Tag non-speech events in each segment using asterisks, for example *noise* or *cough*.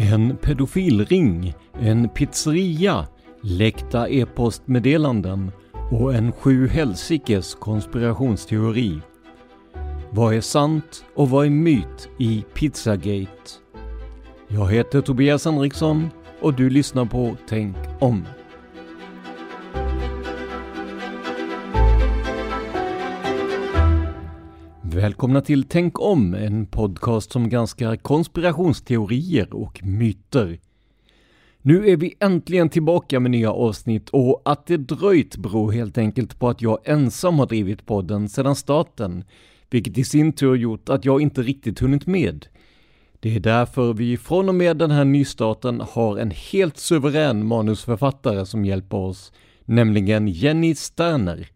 En pedofilring, en pizzeria, läckta e-postmeddelanden och en sju helsikes konspirationsteori. Vad är sant och vad är myt i Pizzagate? Jag heter Tobias Henriksson och du lyssnar på Tänk om. Välkomna till Tänk om, en podcast som granskar konspirationsteorier och myter. Nu är vi äntligen tillbaka med nya avsnitt och att det dröjt beror helt enkelt på att jag ensam har drivit podden sedan starten, vilket i sin tur gjort att jag inte riktigt hunnit med. Det är därför vi från och med den här nystarten har en helt suverän manusförfattare som hjälper oss, nämligen Jenny Sterner.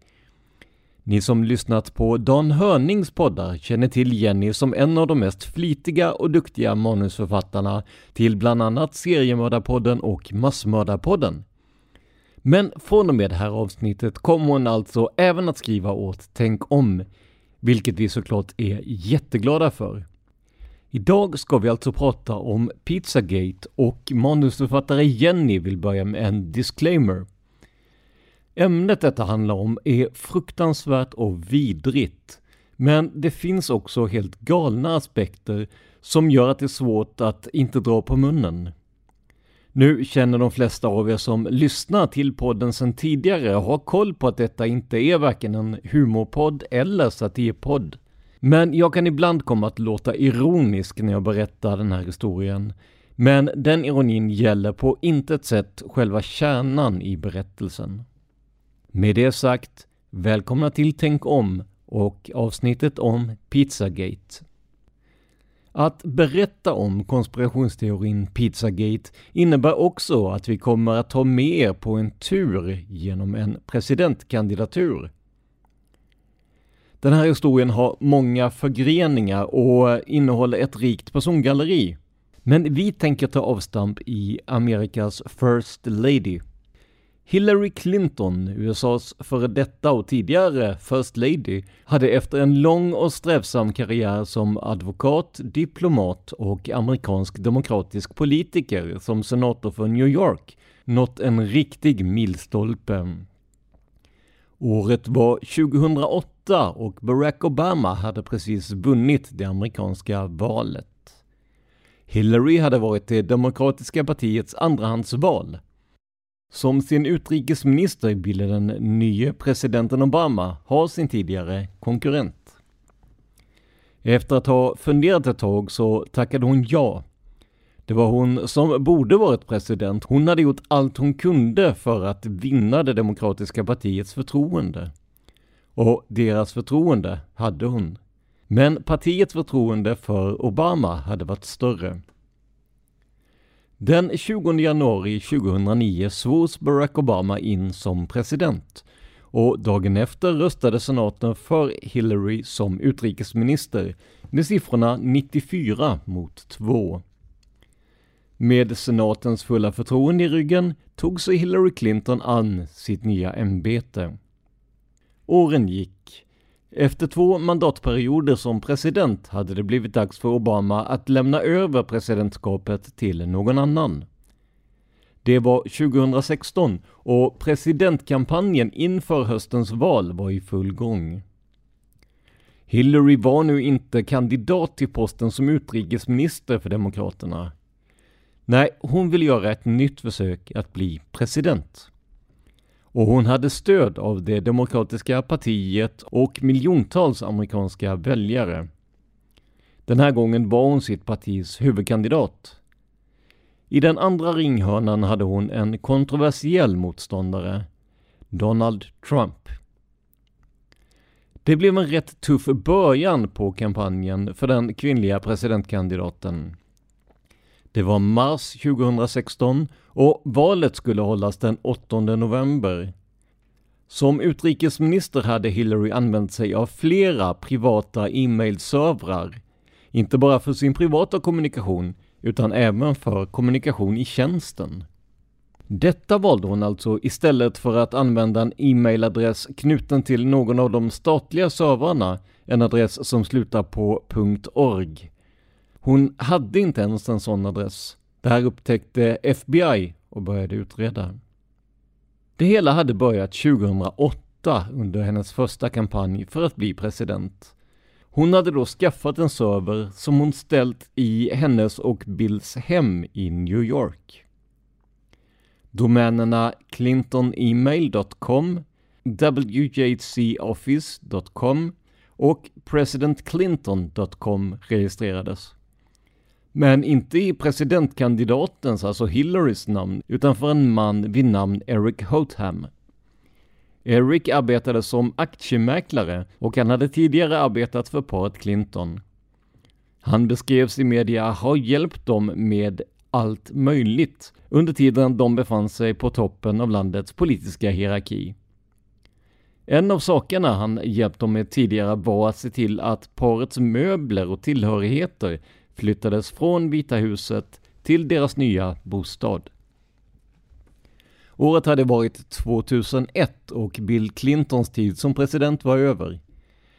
Ni som lyssnat på Dan Hörnings poddar känner till Jenny som en av de mest flitiga och duktiga manusförfattarna till bland annat Seriemördarpodden och Massmördarpodden. Men från och med det här avsnittet kommer hon alltså även att skriva åt Tänk om, vilket vi såklart är jätteglada för. Idag ska vi alltså prata om Pizzagate och manusförfattare Jenny vill börja med en disclaimer. Ämnet detta handlar om är fruktansvärt och vidrigt. Men det finns också helt galna aspekter som gör att det är svårt att inte dra på munnen. Nu känner de flesta av er som lyssnar till podden sedan tidigare och har koll på att detta inte är varken en humorpodd eller satirpodd. Men jag kan ibland komma att låta ironisk när jag berättar den här historien. Men den ironin gäller på intet sätt själva kärnan i berättelsen. Med det sagt, välkomna till Tänk om och avsnittet om Pizzagate. Att berätta om konspirationsteorin Pizzagate innebär också att vi kommer att ta med er på en tur genom en presidentkandidatur. Den här historien har många förgreningar och innehåller ett rikt persongalleri. Men vi tänker ta avstamp i Amerikas First Lady. Hillary Clinton, USAs före detta och tidigare First Lady, hade efter en lång och strävsam karriär som advokat, diplomat och amerikansk demokratisk politiker som senator för New York nått en riktig milstolpe. Året var 2008 och Barack Obama hade precis vunnit det amerikanska valet. Hillary hade varit det demokratiska partiets andrahandsval som sin utrikesminister ville den nye presidenten Obama ha sin tidigare konkurrent. Efter att ha funderat ett tag så tackade hon ja. Det var hon som borde varit president. Hon hade gjort allt hon kunde för att vinna det demokratiska partiets förtroende. Och deras förtroende hade hon. Men partiets förtroende för Obama hade varit större. Den 20 januari 2009 svors Barack Obama in som president och dagen efter röstade senaten för Hillary som utrikesminister med siffrorna 94 mot 2. Med senatens fulla förtroende i ryggen tog sig Hillary Clinton an sitt nya ämbete. Åren gick. Efter två mandatperioder som president hade det blivit dags för Obama att lämna över presidentskapet till någon annan. Det var 2016 och presidentkampanjen inför höstens val var i full gång. Hillary var nu inte kandidat till posten som utrikesminister för Demokraterna. Nej, hon ville göra ett nytt försök att bli president. Och hon hade stöd av det demokratiska partiet och miljontals amerikanska väljare. Den här gången var hon sitt partis huvudkandidat. I den andra ringhörnan hade hon en kontroversiell motståndare, Donald Trump. Det blev en rätt tuff början på kampanjen för den kvinnliga presidentkandidaten. Det var mars 2016 och valet skulle hållas den 8 november. Som utrikesminister hade Hillary använt sig av flera privata e-mailservrar. Inte bara för sin privata kommunikation, utan även för kommunikation i tjänsten. Detta valde hon alltså istället för att använda en e-mailadress knuten till någon av de statliga servrarna, en adress som slutar på .org. Hon hade inte ens en sån adress. Det här upptäckte FBI och började utreda. Det hela hade börjat 2008 under hennes första kampanj för att bli president. Hon hade då skaffat en server som hon ställt i hennes och Bills hem i New York. Domänerna clintonemail.com, wjcoffice.com och presidentclinton.com registrerades. Men inte i presidentkandidatens, alltså Hillarys namn, utan för en man vid namn Eric Hotham. Eric arbetade som aktiemäklare och han hade tidigare arbetat för paret Clinton. Han beskrevs i media ha hjälpt dem med allt möjligt under tiden de befann sig på toppen av landets politiska hierarki. En av sakerna han hjälpt dem med tidigare var att se till att parets möbler och tillhörigheter flyttades från Vita huset till deras nya bostad. Året hade varit 2001 och Bill Clintons tid som president var över.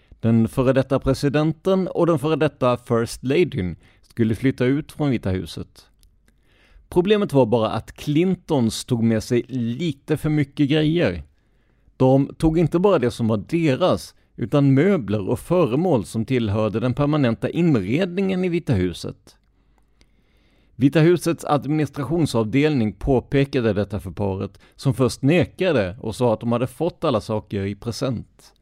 Den före detta presidenten och den före detta First Ladyn skulle flytta ut från Vita huset. Problemet var bara att Clintons tog med sig lite för mycket grejer. De tog inte bara det som var deras, utan möbler och föremål som tillhörde den permanenta inredningen i Vita huset. Vita husets administrationsavdelning påpekade detta för paret, som först nekade och sa att de hade fått alla saker i present.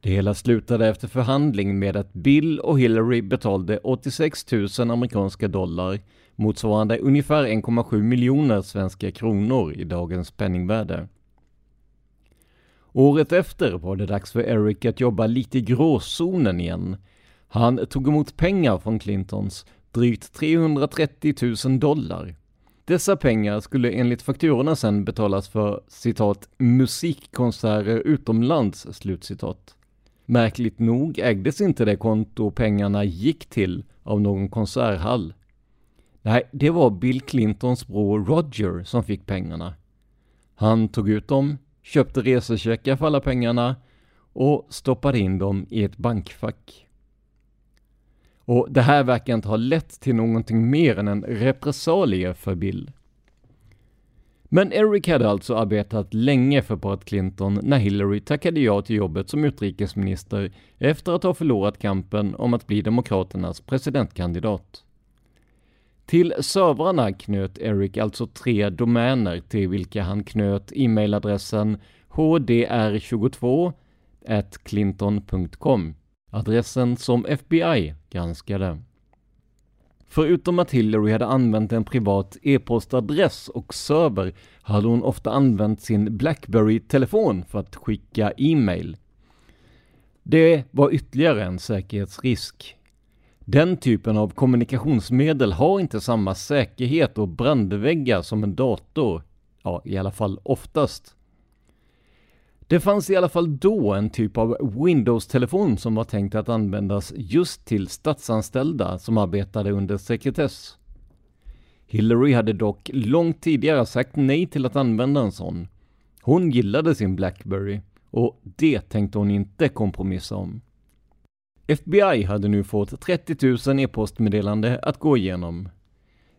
Det hela slutade efter förhandling med att Bill och Hillary betalade 86 000 amerikanska dollar, motsvarande ungefär 1,7 miljoner svenska kronor i dagens penningvärde. Året efter var det dags för Eric att jobba lite i gråzonen igen. Han tog emot pengar från Clintons, drygt 330 000 dollar. Dessa pengar skulle enligt fakturorna sen betalas för citat musikkonserter utomlands, slutcitat. Märkligt nog ägdes inte det konto pengarna gick till av någon konserthall. Nej, det var Bill Clintons bror Roger som fick pengarna. Han tog ut dem, köpte resecheckar för alla pengarna och stoppade in dem i ett bankfack. Och det här verkar inte ha lett till någonting mer än en repressalie för Bill. Men Eric hade alltså arbetat länge för paret Clinton när Hillary tackade ja till jobbet som utrikesminister efter att ha förlorat kampen om att bli Demokraternas presidentkandidat. Till servrarna knöt Eric alltså tre domäner till vilka han knöt e-mailadressen hdr22 clinton.com, adressen som FBI granskade. Förutom att Hillary hade använt en privat e-postadress och server hade hon ofta använt sin Blackberry-telefon för att skicka e-mail. Det var ytterligare en säkerhetsrisk. Den typen av kommunikationsmedel har inte samma säkerhet och brandväggar som en dator. Ja, i alla fall oftast. Det fanns i alla fall då en typ av Windows-telefon som var tänkt att användas just till statsanställda som arbetade under sekretess. Hillary hade dock långt tidigare sagt nej till att använda en sån. Hon gillade sin Blackberry och det tänkte hon inte kompromissa om. FBI hade nu fått 30 000 e-postmeddelande att gå igenom.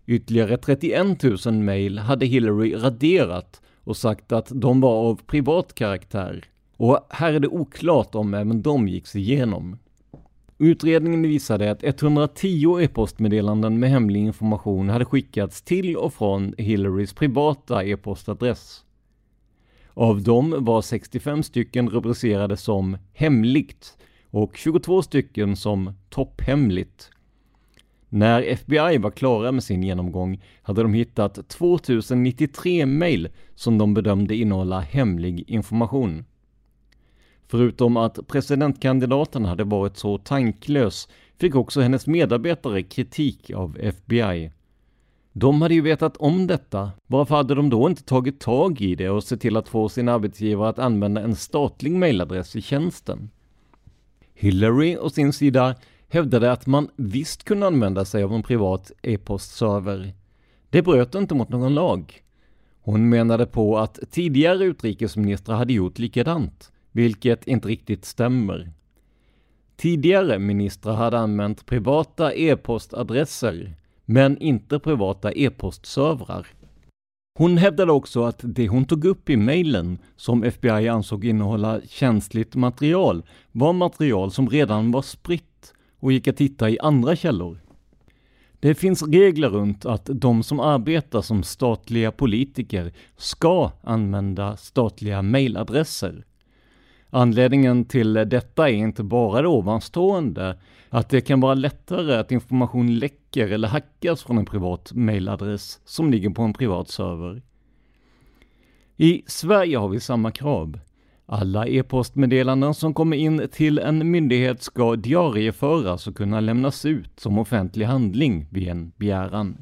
Ytterligare 31 000 mejl hade Hillary raderat och sagt att de var av privat karaktär. Och här är det oklart om även de gicks igenom. Utredningen visade att 110 e-postmeddelanden med hemlig information hade skickats till och från Hillarys privata e-postadress. Av dem var 65 stycken rubricerade som ”hemligt” och 22 stycken som ”topphemligt”. När FBI var klara med sin genomgång hade de hittat 2093 mejl som de bedömde innehålla hemlig information. Förutom att presidentkandidaten hade varit så tanklös fick också hennes medarbetare kritik av FBI. De hade ju vetat om detta, varför hade de då inte tagit tag i det och sett till att få sin arbetsgivare att använda en statlig mejladress i tjänsten? Hillary å sin sida hävdade att man visst kunde använda sig av en privat e-postserver. Det bröt inte mot någon lag. Hon menade på att tidigare utrikesministrar hade gjort likadant, vilket inte riktigt stämmer. Tidigare ministrar hade använt privata e-postadresser, men inte privata e-postservrar. Hon hävdade också att det hon tog upp i mejlen, som FBI ansåg innehålla känsligt material, var material som redan var spritt och gick att hitta i andra källor. Det finns regler runt att de som arbetar som statliga politiker ska använda statliga mejladresser. Anledningen till detta är inte bara det ovanstående, att det kan vara lättare att information läcker eller hackas från en privat mejladress som ligger på en privat server. I Sverige har vi samma krav. Alla e-postmeddelanden som kommer in till en myndighet ska diarieföras och kunna lämnas ut som offentlig handling vid en begäran.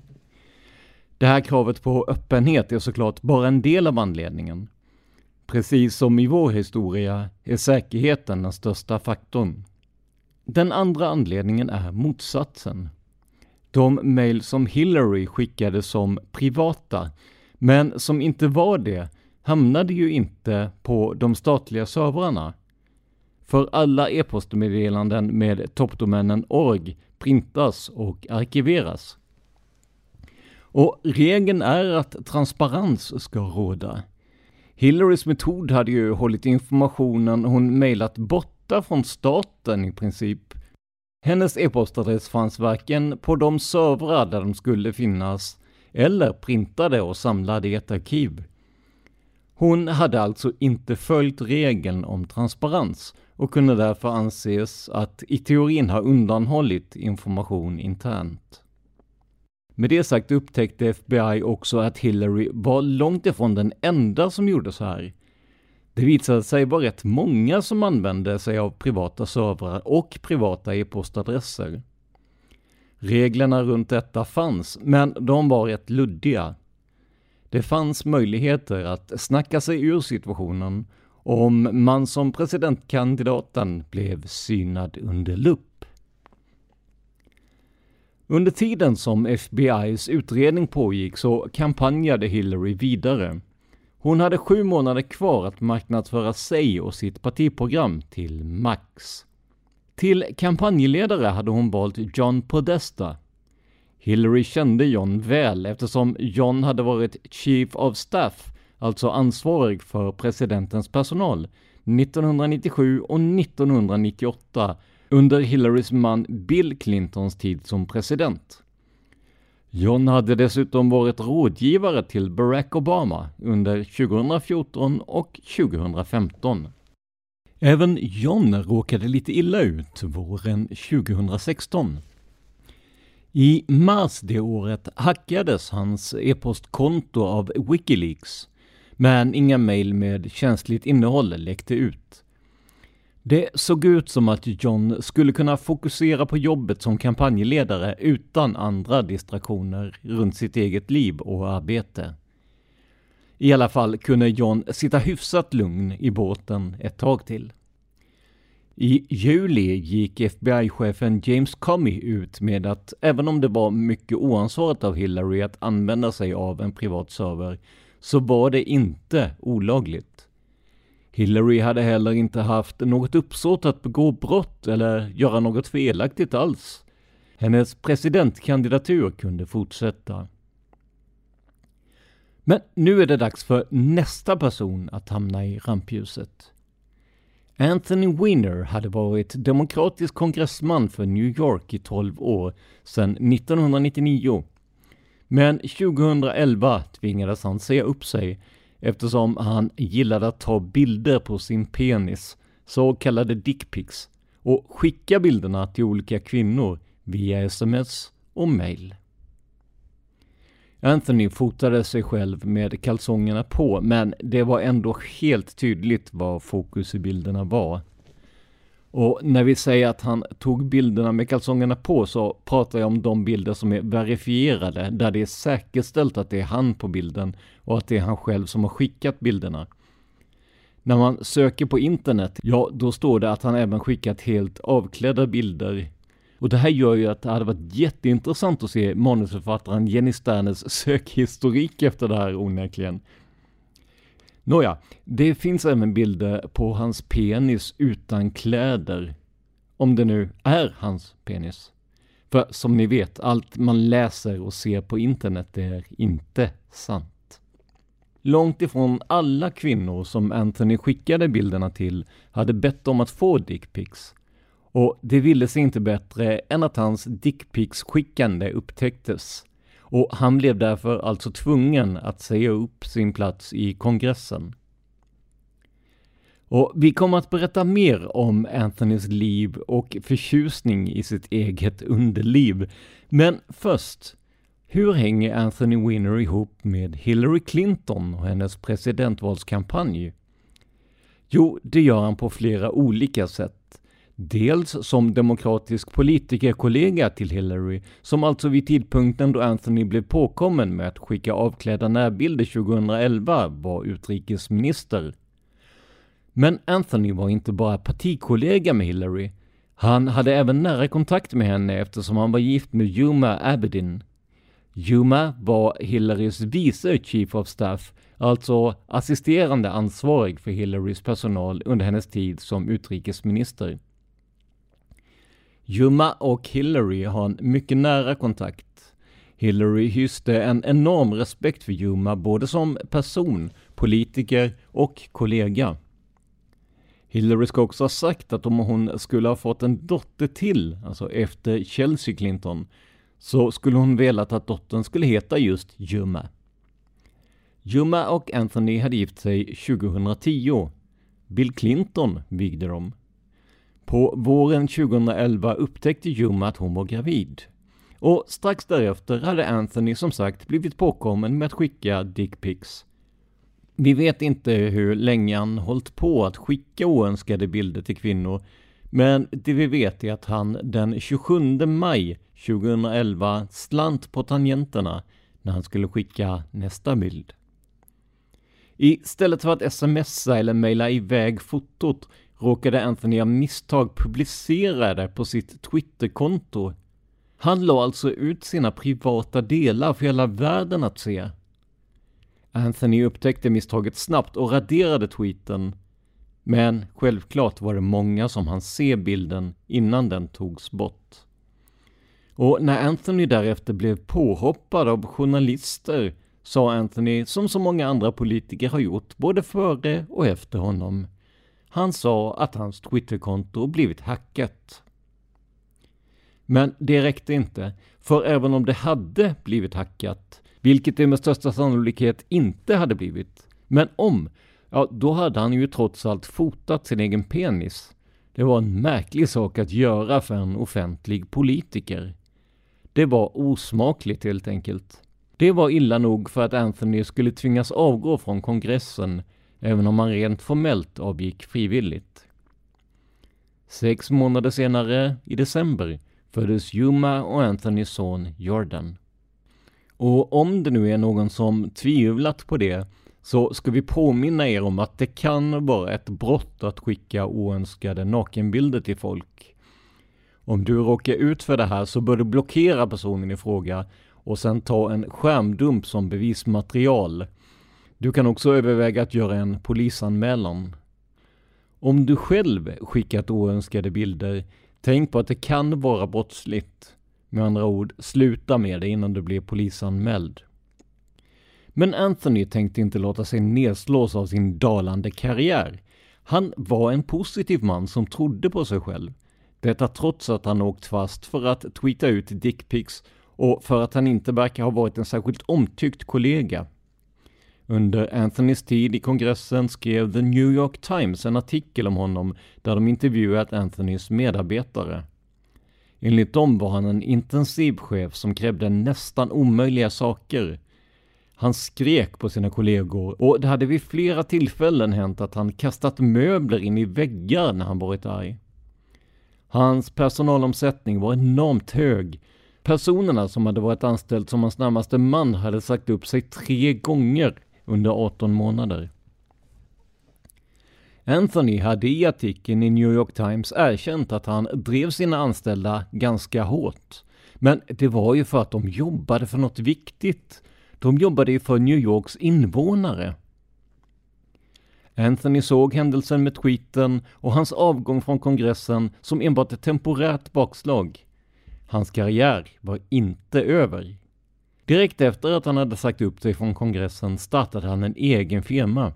Det här kravet på öppenhet är såklart bara en del av anledningen. Precis som i vår historia är säkerheten den största faktorn. Den andra anledningen är motsatsen. De mejl som Hillary skickade som privata, men som inte var det, hamnade ju inte på de statliga servrarna. För alla e-postmeddelanden med toppdomänen org printas och arkiveras. Och regeln är att transparens ska råda. Hillarys metod hade ju hållit informationen hon mejlat borta från staten i princip. Hennes e-postadress fanns varken på de servrar där de skulle finnas eller printade och samlade i ett arkiv. Hon hade alltså inte följt regeln om transparens och kunde därför anses att i teorin ha undanhållit information internt. Med det sagt upptäckte FBI också att Hillary var långt ifrån den enda som gjorde så här. Det visade sig vara rätt många som använde sig av privata servrar och privata e-postadresser. Reglerna runt detta fanns, men de var rätt luddiga. Det fanns möjligheter att snacka sig ur situationen om man som presidentkandidaten blev synad under lupp. Under tiden som FBIs utredning pågick så kampanjade Hillary vidare. Hon hade sju månader kvar att marknadsföra sig och sitt partiprogram till max. Till kampanjledare hade hon valt John Podesta, Hillary kände John väl eftersom John hade varit Chief of Staff, alltså ansvarig för presidentens personal, 1997 och 1998 under Hillarys man Bill Clintons tid som president. John hade dessutom varit rådgivare till Barack Obama under 2014 och 2015. Även John råkade lite illa ut våren 2016. I mars det året hackades hans e-postkonto av Wikileaks, men inga mejl med känsligt innehåll läckte ut. Det såg ut som att John skulle kunna fokusera på jobbet som kampanjledare utan andra distraktioner runt sitt eget liv och arbete. I alla fall kunde John sitta hyfsat lugn i båten ett tag till. I juli gick FBI-chefen James Comey ut med att även om det var mycket oansvarigt av Hillary att använda sig av en privat server, så var det inte olagligt. Hillary hade heller inte haft något uppsåt att begå brott eller göra något felaktigt alls. Hennes presidentkandidatur kunde fortsätta. Men nu är det dags för nästa person att hamna i rampljuset. Anthony Weiner hade varit demokratisk kongressman för New York i 12 år, sedan 1999. Men 2011 tvingades han säga upp sig eftersom han gillade att ta bilder på sin penis, så kallade dickpics, och skicka bilderna till olika kvinnor via sms och mail. Anthony fotade sig själv med kalsongerna på, men det var ändå helt tydligt vad fokus i bilderna var. Och när vi säger att han tog bilderna med kalsongerna på så pratar jag om de bilder som är verifierade, där det är säkerställt att det är han på bilden och att det är han själv som har skickat bilderna. När man söker på internet, ja då står det att han även skickat helt avklädda bilder och det här gör ju att det hade varit jätteintressant att se manusförfattaren Jenny Sternes *laughs* sökhistorik efter det här onekligen. Nåja, det finns även bilder på hans penis utan kläder. Om det nu är hans penis. För som ni vet, allt man läser och ser på internet är inte sant. Långt ifrån alla kvinnor som Anthony skickade bilderna till hade bett om att få dickpics. Och det ville sig inte bättre än att hans dickpics-skickande upptäcktes. Och han blev därför alltså tvungen att säga upp sin plats i kongressen. Och vi kommer att berätta mer om Anthonys liv och förtjusning i sitt eget underliv. Men först, hur hänger Anthony Winner ihop med Hillary Clinton och hennes presidentvalskampanj? Jo, det gör han på flera olika sätt. Dels som demokratisk politikerkollega till Hillary, som alltså vid tidpunkten då Anthony blev påkommen med att skicka avklädda närbilder 2011 var utrikesminister. Men Anthony var inte bara partikollega med Hillary. Han hade även nära kontakt med henne eftersom han var gift med Juma Abedin. Juma var Hillarys vice chief of staff, alltså assisterande ansvarig för Hillarys personal under hennes tid som utrikesminister. Juma och Hillary har en mycket nära kontakt. Hillary hyste en enorm respekt för Juma både som person, politiker och kollega. Hillary ska också ha sagt att om hon skulle ha fått en dotter till, alltså efter Chelsea Clinton, så skulle hon velat att dottern skulle heta just Juma. Juma och Anthony hade gift sig 2010. Bill Clinton vigde dem. På våren 2011 upptäckte Juma att hon var gravid. Och strax därefter hade Anthony som sagt blivit påkommen med att skicka dickpics. Vi vet inte hur länge han hållit på att skicka oönskade bilder till kvinnor, men det vi vet är att han den 27 maj 2011 slant på tangenterna när han skulle skicka nästa bild. Istället för att smsa eller mejla iväg fotot råkade Anthony av misstag publicera det på sitt Twitterkonto. Han la alltså ut sina privata delar för hela världen att se. Anthony upptäckte misstaget snabbt och raderade tweeten. Men självklart var det många som hann se bilden innan den togs bort. Och när Anthony därefter blev påhoppad av journalister sa Anthony, som så många andra politiker har gjort, både före och efter honom. Han sa att hans Twitterkonto blivit hackat. Men det räckte inte, för även om det hade blivit hackat, vilket det med största sannolikhet inte hade blivit, men om, ja då hade han ju trots allt fotat sin egen penis. Det var en märklig sak att göra för en offentlig politiker. Det var osmakligt helt enkelt. Det var illa nog för att Anthony skulle tvingas avgå från kongressen, även om han rent formellt avgick frivilligt. Sex månader senare, i december, föddes Yuma och Anthonys son Jordan. Och om det nu är någon som tvivlat på det, så ska vi påminna er om att det kan vara ett brott att skicka oönskade nakenbilder till folk. Om du råkar ut för det här så bör du blockera personen i fråga och sen ta en skärmdump som bevismaterial. Du kan också överväga att göra en polisanmälan. Om du själv skickat oönskade bilder, tänk på att det kan vara brottsligt. Med andra ord, sluta med det innan du blir polisanmäld. Men Anthony tänkte inte låta sig nedslås av sin dalande karriär. Han var en positiv man som trodde på sig själv. Detta trots att han åkt fast för att tweeta ut dickpics och för att han inte verkar ha varit en särskilt omtyckt kollega. Under Anthonys tid i kongressen skrev The New York Times en artikel om honom där de intervjuat Anthonys medarbetare. Enligt dem var han en intensiv chef som krävde nästan omöjliga saker. Han skrek på sina kollegor och det hade vid flera tillfällen hänt att han kastat möbler in i väggar när han varit arg. Hans personalomsättning var enormt hög. Personerna som hade varit anställd som hans närmaste man hade sagt upp sig tre gånger under 18 månader. Anthony hade i artikeln i New York Times erkänt att han drev sina anställda ganska hårt. Men det var ju för att de jobbade för något viktigt. De jobbade ju för New Yorks invånare. Anthony såg händelsen med tweeten och hans avgång från kongressen som enbart ett temporärt bakslag. Hans karriär var inte över. Direkt efter att han hade sagt upp sig från kongressen startade han en egen firma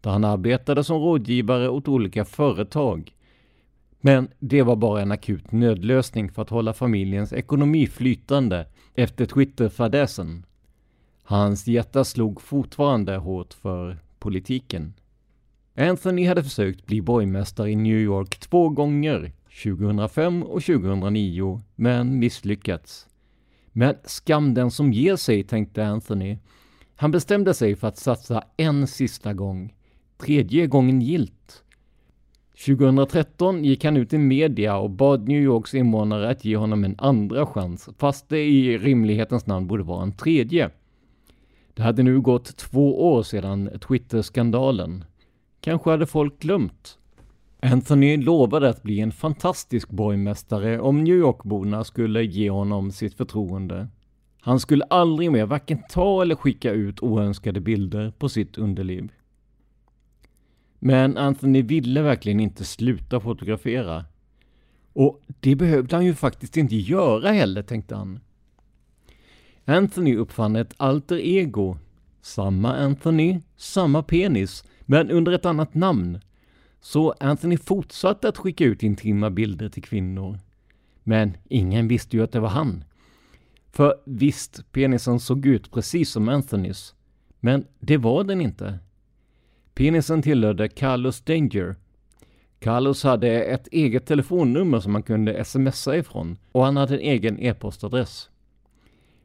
där han arbetade som rådgivare åt olika företag. Men det var bara en akut nödlösning för att hålla familjens ekonomi flytande efter Twitter-fadäsen. Hans hjärta slog fortfarande hårt för politiken. Anthony hade försökt bli borgmästare i New York två gånger, 2005 och 2009, men misslyckats. Men skam den som ger sig, tänkte Anthony. Han bestämde sig för att satsa en sista gång. Tredje gången gilt. 2013 gick han ut i media och bad New Yorks invånare att ge honom en andra chans, fast det i rimlighetens namn borde vara en tredje. Det hade nu gått två år sedan Twitter-skandalen. Kanske hade folk glömt. Anthony lovade att bli en fantastisk borgmästare om New York-borna skulle ge honom sitt förtroende. Han skulle aldrig mer varken ta eller skicka ut oönskade bilder på sitt underliv. Men Anthony ville verkligen inte sluta fotografera. Och det behövde han ju faktiskt inte göra heller, tänkte han. Anthony uppfann ett alter ego. Samma Anthony, samma penis, men under ett annat namn. Så Anthony fortsatte att skicka ut intima bilder till kvinnor. Men ingen visste ju att det var han. För visst, penisen såg ut precis som Anthonys. Men det var den inte. Penisen tillhörde Carlos Danger. Carlos hade ett eget telefonnummer som man kunde smsa ifrån och han hade en egen e-postadress.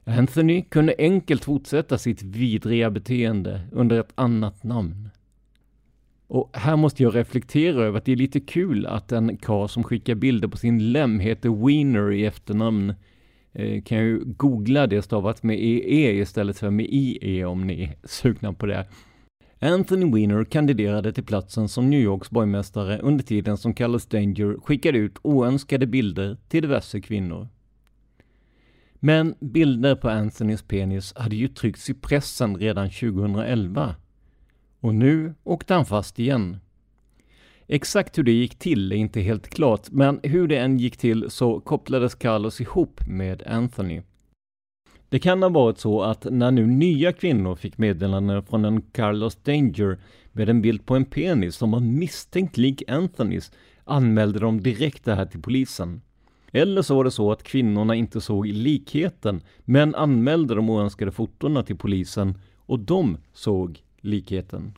Anthony kunde enkelt fortsätta sitt vidriga beteende under ett annat namn. Och här måste jag reflektera över att det är lite kul att en karl som skickar bilder på sin lem heter Wiener i efternamn. Eh, kan ju googla det stavat med EE istället för med IE om ni är sugna på det. Anthony Weiner kandiderade till platsen som New Yorks borgmästare under tiden som Carlos Danger skickade ut oönskade bilder till diverse kvinnor. Men bilder på Anthonys penis hade ju tryckts i pressen redan 2011. Och nu åkte han fast igen. Exakt hur det gick till är inte helt klart, men hur det än gick till så kopplades Carlos ihop med Anthony. Det kan ha varit så att när nu nya kvinnor fick meddelanden från en Carlos Danger med en bild på en penis som var misstänkt lik Anthonys anmälde de direkt det här till polisen. Eller så var det så att kvinnorna inte såg likheten, men anmälde de oönskade fotona till polisen och de såg likheten.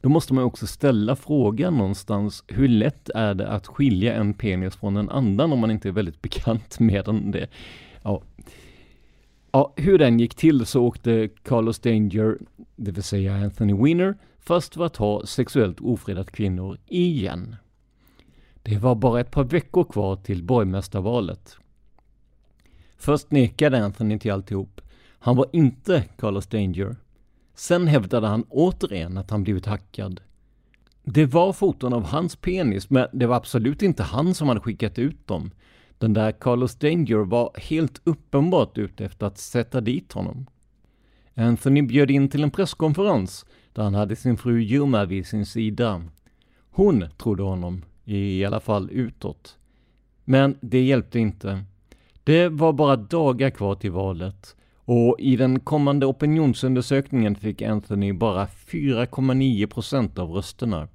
Då måste man också ställa frågan någonstans, hur lätt är det att skilja en penis från en annan om man inte är väldigt *laughs* bekant med den? Det, ja. ja, hur den gick till så åkte Carlos Danger, det vill säga Anthony Weiner, fast för att ha sexuellt ofredat kvinnor igen. Det var bara ett par veckor kvar till borgmästarvalet. Först nekade Anthony till alltihop. Han var inte Carlos Danger. Sen hävdade han återigen att han blivit hackad. Det var foton av hans penis, men det var absolut inte han som hade skickat ut dem. Den där Carlos Danger var helt uppenbart ute efter att sätta dit honom. Anthony bjöd in till en presskonferens där han hade sin fru Yuma vid sin sida. Hon trodde honom, i alla fall utåt. Men det hjälpte inte. Det var bara dagar kvar till valet och i den kommande opinionsundersökningen fick Anthony bara 4,9 procent av rösterna.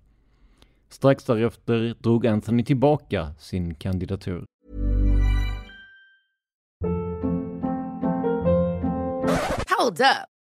Strax därefter drog Anthony tillbaka sin kandidatur. Hold up.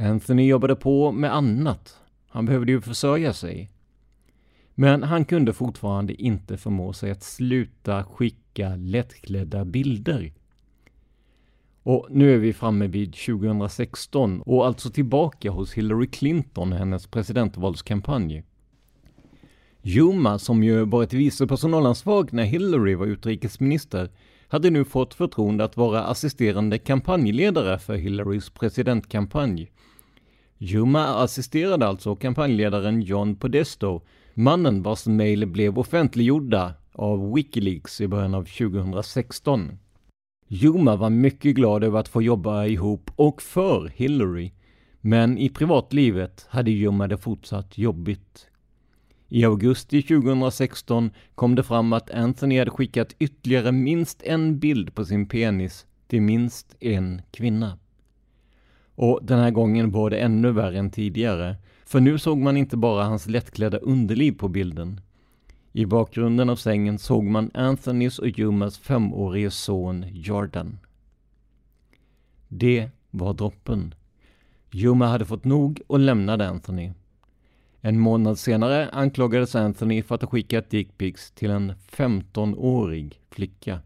Anthony jobbade på med annat. Han behövde ju försörja sig. Men han kunde fortfarande inte förmå sig att sluta skicka lättklädda bilder. Och nu är vi framme vid 2016 och alltså tillbaka hos Hillary Clinton och hennes presidentvalskampanj. Juma, som ju varit vice personalansvarig när Hillary var utrikesminister, hade nu fått förtroende att vara assisterande kampanjledare för Hillarys presidentkampanj. Juma assisterade alltså kampanjledaren John Podesto, mannen vars mejl blev offentliggjorda av Wikileaks i början av 2016. Juma var mycket glad över att få jobba ihop och för Hillary, men i privatlivet hade Juma det fortsatt jobbigt. I augusti 2016 kom det fram att Anthony hade skickat ytterligare minst en bild på sin penis till minst en kvinna. Och den här gången var det ännu värre än tidigare, för nu såg man inte bara hans lättklädda underliv på bilden. I bakgrunden av sängen såg man Anthonys och Jumas femårige son Jordan. Det var droppen. Juma hade fått nog och lämnade Anthony. En månad senare anklagades Anthony för att ha skickat dickpics till en 15-årig flicka.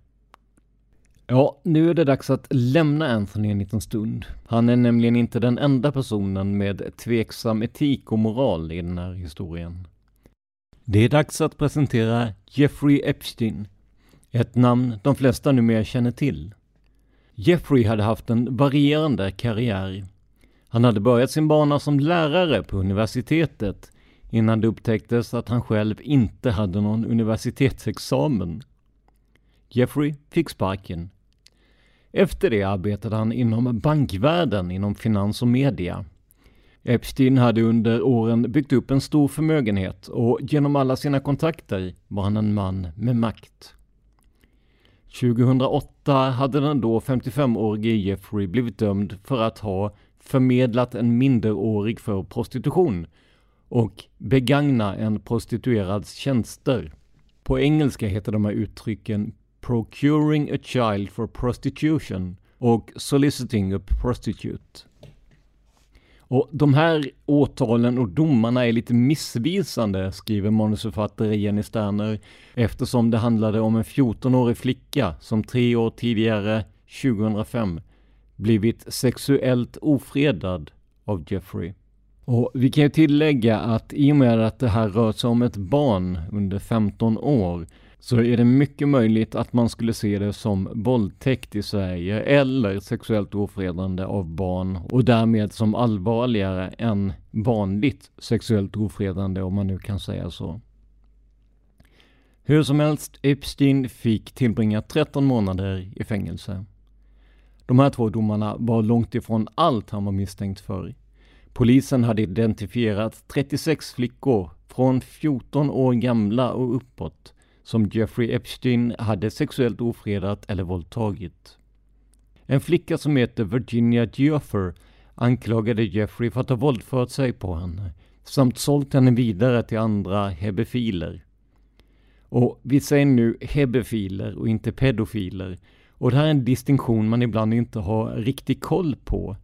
Ja, nu är det dags att lämna Anthony en liten stund. Han är nämligen inte den enda personen med tveksam etik och moral i den här historien. Det är dags att presentera Jeffrey Epstein. Ett namn de flesta numera känner till. Jeffrey hade haft en varierande karriär. Han hade börjat sin bana som lärare på universitetet innan det upptäcktes att han själv inte hade någon universitetsexamen. Jeffrey fick sparken. Efter det arbetade han inom bankvärlden, inom finans och media. Epstein hade under åren byggt upp en stor förmögenhet och genom alla sina kontakter var han en man med makt. 2008 hade den då 55-årige Jeffrey blivit dömd för att ha förmedlat en minderårig för prostitution och begagna en prostituerads tjänster. På engelska heter de här uttrycken procuring a child for prostitution och soliciting a prostitute. Och de här åtalen och domarna är lite missvisande, skriver manusförfattare Jenny Sterner, eftersom det handlade om en 14-årig flicka som tre år tidigare, 2005, blivit sexuellt ofredad av Jeffrey. Och vi kan ju tillägga att i och med att det här rör sig om ett barn under 15 år så är det mycket möjligt att man skulle se det som våldtäkt i Sverige eller sexuellt ofredande av barn och därmed som allvarligare än vanligt sexuellt ofredande om man nu kan säga så. Hur som helst, Epstein fick tillbringa 13 månader i fängelse. De här två domarna var långt ifrån allt han var misstänkt för. Polisen hade identifierat 36 flickor från 14 år gamla och uppåt som Jeffrey Epstein hade sexuellt ofredat eller våldtagit. En flicka som heter Virginia Gioffer anklagade Jeffrey för att ha våldfört sig på henne samt sålt henne vidare till andra hebefiler. Och vi säger nu hebefiler och inte pedofiler. Och det här är en distinktion man ibland inte har riktig koll på.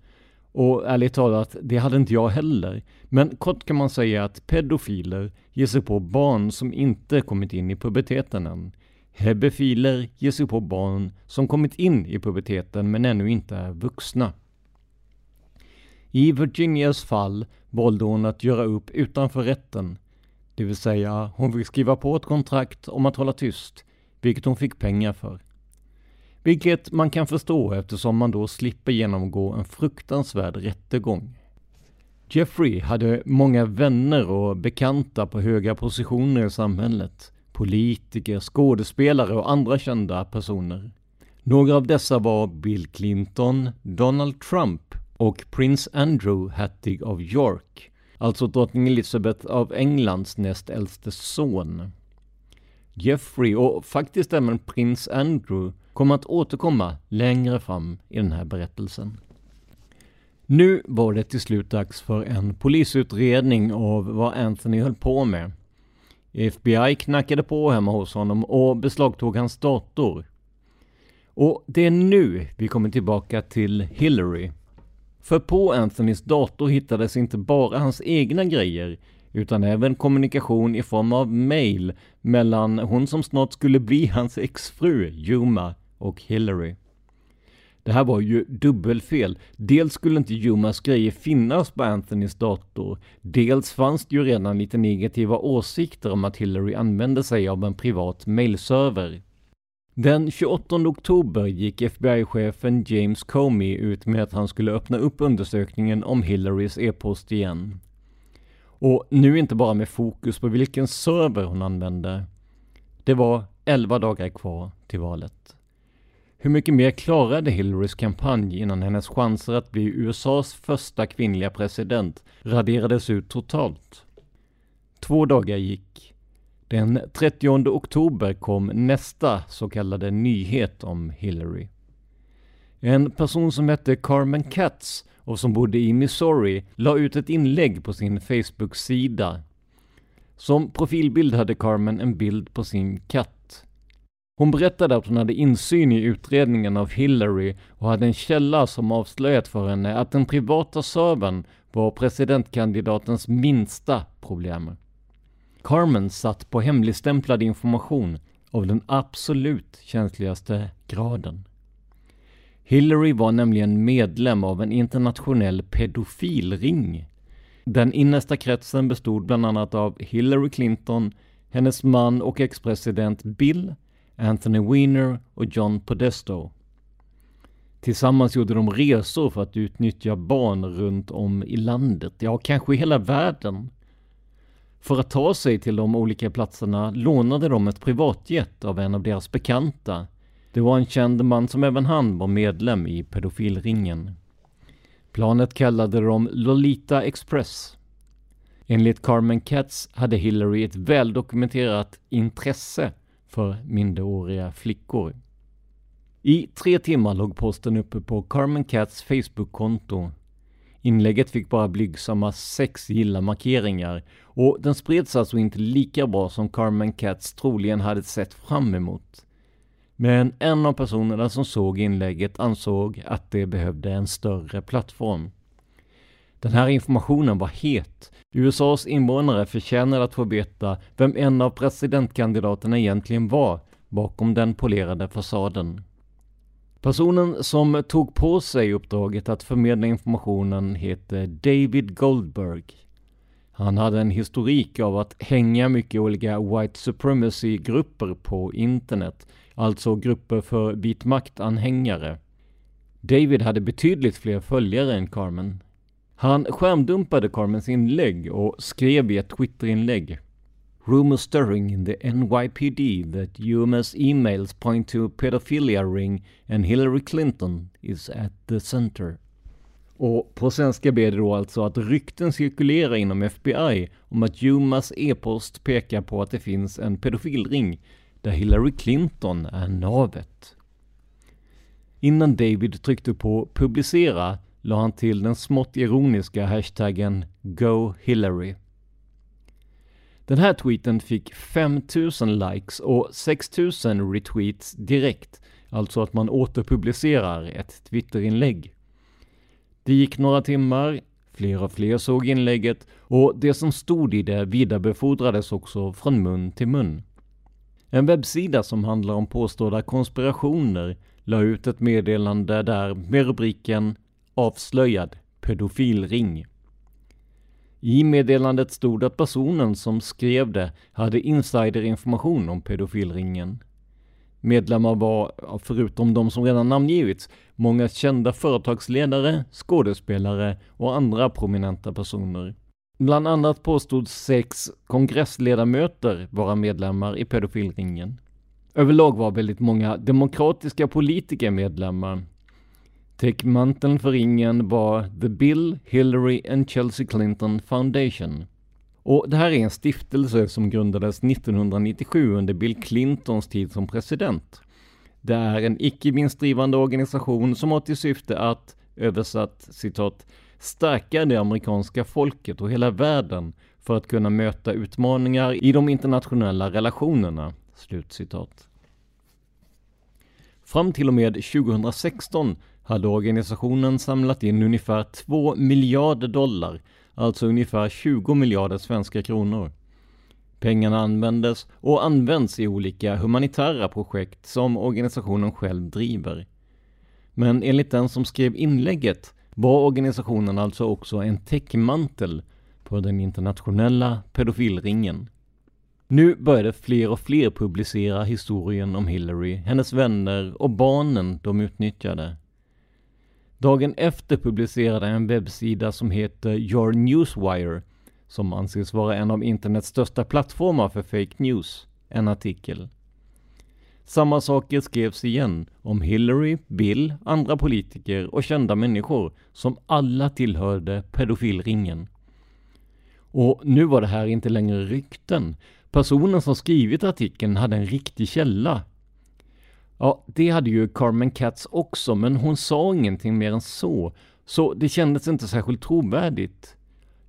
Och ärligt talat, det hade inte jag heller. Men kort kan man säga att pedofiler ger sig på barn som inte kommit in i puberteten än. Hebefiler ger sig på barn som kommit in i puberteten men ännu inte är vuxna. I Virginias fall valde hon att göra upp utanför rätten. Det vill säga, hon fick skriva på ett kontrakt om att hålla tyst, vilket hon fick pengar för. Vilket man kan förstå eftersom man då slipper genomgå en fruktansvärd rättegång. Jeffrey hade många vänner och bekanta på höga positioner i samhället. Politiker, skådespelare och andra kända personer. Några av dessa var Bill Clinton, Donald Trump och prins Andrew Hattig av York, alltså drottning Elizabeth av Englands näst äldste son. Jeffrey och faktiskt även prins Andrew kommer att återkomma längre fram i den här berättelsen. Nu var det till slut dags för en polisutredning av vad Anthony höll på med. FBI knackade på hemma hos honom och beslagtog hans dator. Och det är nu vi kommer tillbaka till Hillary. För på Anthonys dator hittades inte bara hans egna grejer utan även kommunikation i form av mail mellan hon som snart skulle bli hans exfru, Juma, och Hillary. Det här var ju dubbelfel. Dels skulle inte Jumas grejer finnas på Anthonys dator. Dels fanns det ju redan lite negativa åsikter om att Hillary använde sig av en privat mailserver. Den 28 oktober gick FBI-chefen James Comey ut med att han skulle öppna upp undersökningen om Hillarys e-post igen. Och nu inte bara med fokus på vilken server hon använde. Det var 11 dagar kvar till valet. Hur mycket mer klarade Hillarys kampanj innan hennes chanser att bli USAs första kvinnliga president raderades ut totalt? Två dagar gick. Den 30 oktober kom nästa så kallade nyhet om Hillary. En person som hette Carmen Katz och som bodde i Missouri la ut ett inlägg på sin Facebook-sida. Som profilbild hade Carmen en bild på sin katt. Hon berättade att hon hade insyn i utredningen av Hillary och hade en källa som avslöjat för henne att den privata servern var presidentkandidatens minsta problem. Carmen satt på hemligstämplad information av den absolut känsligaste graden. Hillary var nämligen medlem av en internationell pedofilring. Den innersta kretsen bestod bland annat av Hillary Clinton, hennes man och ex-president Bill Anthony Weiner och John Podesto. Tillsammans gjorde de resor för att utnyttja barn runt om i landet, ja kanske i hela världen. För att ta sig till de olika platserna lånade de ett privatjet av en av deras bekanta. Det var en känd man som även han var medlem i pedofilringen. Planet kallade de Lolita Express. Enligt Carmen Katz hade Hillary ett väldokumenterat intresse för minderåriga flickor. I tre timmar låg posten uppe på Carmen Katz Facebook-konto. Inlägget fick bara blygsamma sex gilla-markeringar och den spreds alltså inte lika bra som Carmen Katz troligen hade sett fram emot. Men en av personerna som såg inlägget ansåg att det behövde en större plattform. Den här informationen var het. USAs invånare förtjänade att få veta vem en av presidentkandidaterna egentligen var bakom den polerade fasaden. Personen som tog på sig uppdraget att förmedla informationen heter David Goldberg. Han hade en historik av att hänga mycket olika white supremacy-grupper på internet, alltså grupper för vit makt-anhängare. David hade betydligt fler följare än Carmen. Han skärmdumpade Carmens inlägg och skrev i ett Twitterinlägg Rumor stirring in the NYPD that UMS emails point to pedophilia ring and Hillary Clinton is at the center. Och på svenska ber det då alltså att rykten cirkulerar inom FBI om att Jumas e-post pekar på att det finns en pedofilring där Hillary Clinton är navet. Innan David tryckte på publicera la han till den smått ironiska hashtaggen GOHILLary. Den här tweeten fick 5000 likes och 6000 retweets direkt, alltså att man återpublicerar ett Twitterinlägg. Det gick några timmar, fler och fler såg inlägget och det som stod i det vidarebefordrades också från mun till mun. En webbsida som handlar om påstådda konspirationer la ut ett meddelande där med rubriken Avslöjad pedofilring. I meddelandet stod att personen som skrev det hade insiderinformation om pedofilringen. Medlemmar var, förutom de som redan namngivits, många kända företagsledare, skådespelare och andra prominenta personer. Bland annat påstods sex kongressledamöter vara medlemmar i pedofilringen. Överlag var väldigt många demokratiska politiker medlemmar, Täckmanteln för ringen var The Bill, Hillary and Chelsea Clinton Foundation. Och det här är en stiftelse som grundades 1997 under Bill Clintons tid som president. Det är en icke vinstdrivande organisation som har till syfte att, översatt citat, stärka det amerikanska folket och hela världen för att kunna möta utmaningar i de internationella relationerna. Slutcitat. Fram till och med 2016 hade organisationen samlat in ungefär 2 miljarder dollar, alltså ungefär 20 miljarder svenska kronor. Pengarna användes och används i olika humanitära projekt som organisationen själv driver. Men enligt den som skrev inlägget var organisationen alltså också en täckmantel på den internationella pedofilringen. Nu började fler och fler publicera historien om Hillary, hennes vänner och barnen de utnyttjade. Dagen efter publicerade en webbsida som heter Your Newswire, som anses vara en av internets största plattformar för fake news, en artikel. Samma saker skrevs igen om Hillary, Bill, andra politiker och kända människor som alla tillhörde pedofilringen. Och nu var det här inte längre rykten. Personen som skrivit artikeln hade en riktig källa Ja, det hade ju Carmen Katz också, men hon sa ingenting mer än så, så det kändes inte särskilt trovärdigt.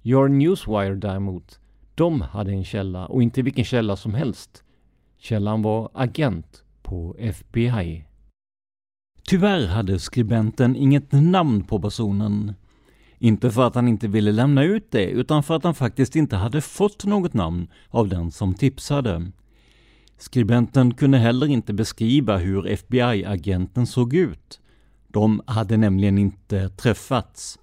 Your Newswire däremot, de hade en källa och inte vilken källa som helst. Källan var agent på FBI. Tyvärr hade skribenten inget namn på personen. Inte för att han inte ville lämna ut det, utan för att han faktiskt inte hade fått något namn av den som tipsade. Skribenten kunde heller inte beskriva hur FBI-agenten såg ut. De hade nämligen inte träffats.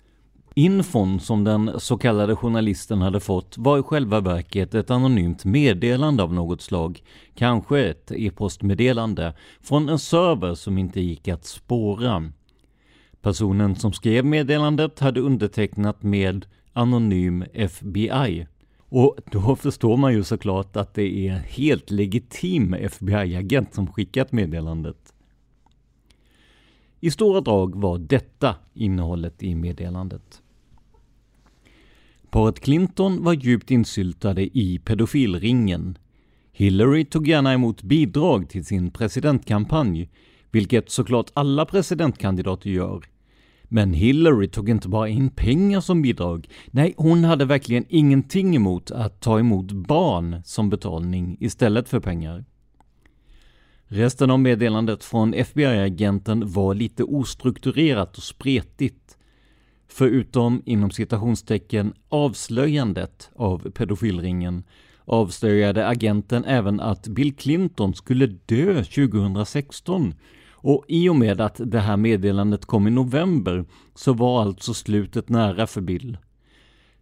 Infon som den så kallade journalisten hade fått var i själva verket ett anonymt meddelande av något slag, kanske ett e-postmeddelande, från en server som inte gick att spåra. Personen som skrev meddelandet hade undertecknat med Anonym FBI. Och då förstår man ju såklart att det är en helt legitim FBI-agent som skickat meddelandet. I stora drag var detta innehållet i meddelandet. Paret Clinton var djupt insyltade i pedofilringen. Hillary tog gärna emot bidrag till sin presidentkampanj, vilket såklart alla presidentkandidater gör. Men Hillary tog inte bara in pengar som bidrag. Nej, hon hade verkligen ingenting emot att ta emot barn som betalning istället för pengar. Resten av meddelandet från FBI-agenten var lite ostrukturerat och spretigt. Förutom inom citationstecken avslöjandet av pedofilringen avslöjade agenten även att Bill Clinton skulle dö 2016 och i och med att det här meddelandet kom i november så var alltså slutet nära för Bill.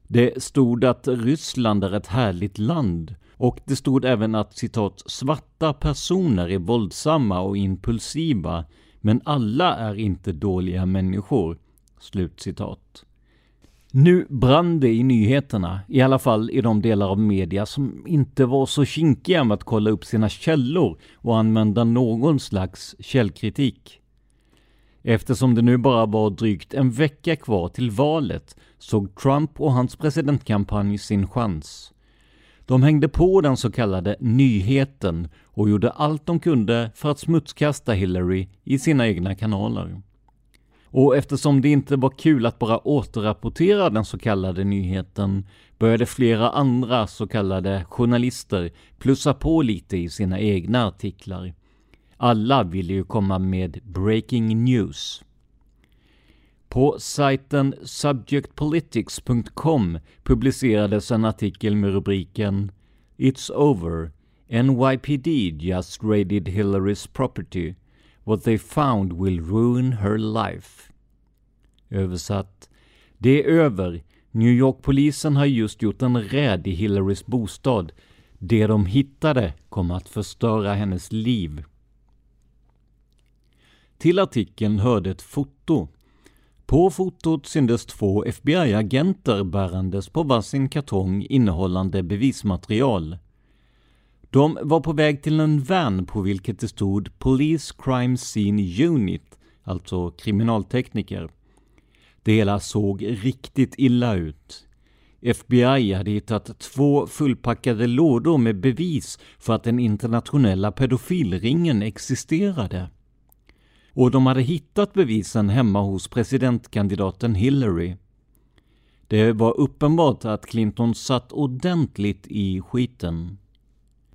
Det stod att Ryssland är ett härligt land och det stod även att citat ”svarta personer är våldsamma och impulsiva, men alla är inte dåliga människor”. Slutcitat. Nu brann det i nyheterna, i alla fall i de delar av media som inte var så kinkiga med att kolla upp sina källor och använda någon slags källkritik. Eftersom det nu bara var drygt en vecka kvar till valet såg Trump och hans presidentkampanj sin chans. De hängde på den så kallade nyheten och gjorde allt de kunde för att smutskasta Hillary i sina egna kanaler. Och eftersom det inte var kul att bara återrapportera den så kallade nyheten började flera andra så kallade journalister plussa på lite i sina egna artiklar. Alla ville ju komma med breaking news. På sajten subjectpolitics.com publicerades en artikel med rubriken “It's over. NYPD just raided Hillary's property. What they found will ruin her life.” Översatt. Det är över. New York-polisen har just gjort en räd i Hillarys bostad. Det de hittade kommer att förstöra hennes liv. Till artikeln hörde ett foto. På fotot syntes två FBI-agenter bärandes på varsin kartong innehållande bevismaterial. De var på väg till en van på vilket det stod Police Crime Scene Unit, alltså kriminaltekniker. Det hela såg riktigt illa ut. FBI hade hittat två fullpackade lådor med bevis för att den internationella pedofilringen existerade. Och de hade hittat bevisen hemma hos presidentkandidaten Hillary. Det var uppenbart att Clinton satt ordentligt i skiten.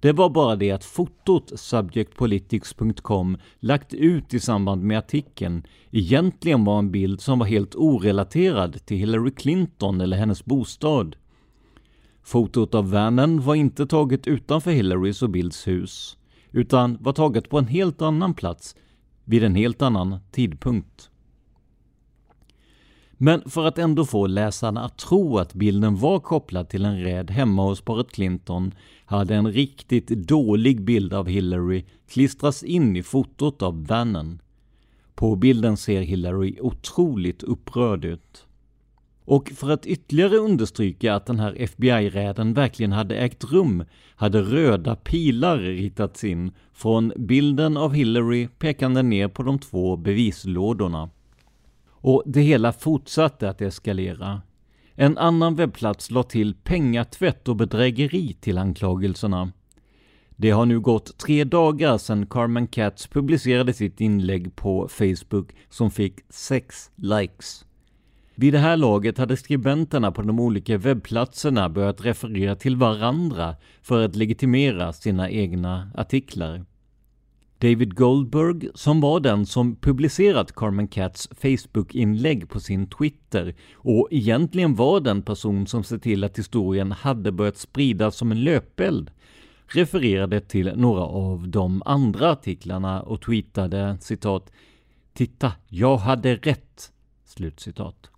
Det var bara det att fotot subjectpolitics.com lagt ut i samband med artikeln egentligen var en bild som var helt orelaterad till Hillary Clinton eller hennes bostad. Fotot av vanen var inte taget utanför Hillarys och Bills hus, utan var taget på en helt annan plats vid en helt annan tidpunkt. Men för att ändå få läsarna att tro att bilden var kopplad till en räd hemma hos paret Clinton hade en riktigt dålig bild av Hillary klistrats in i fotot av vanen. På bilden ser Hillary otroligt upprörd ut. Och för att ytterligare understryka att den här FBI-räden verkligen hade ägt rum hade röda pilar ritats in från bilden av Hillary pekande ner på de två bevislådorna. Och det hela fortsatte att eskalera. En annan webbplats la till pengatvätt och bedrägeri till anklagelserna. Det har nu gått tre dagar sedan Carmen Katz publicerade sitt inlägg på Facebook som fick sex likes. Vid det här laget hade skribenterna på de olika webbplatserna börjat referera till varandra för att legitimera sina egna artiklar. David Goldberg, som var den som publicerat Carmen Katz Facebook-inlägg på sin Twitter och egentligen var den person som sett till att historien hade börjat spridas som en löpeld, refererade till några av de andra artiklarna och tweetade citat ”Titta, jag hade rätt!” Slutcitat.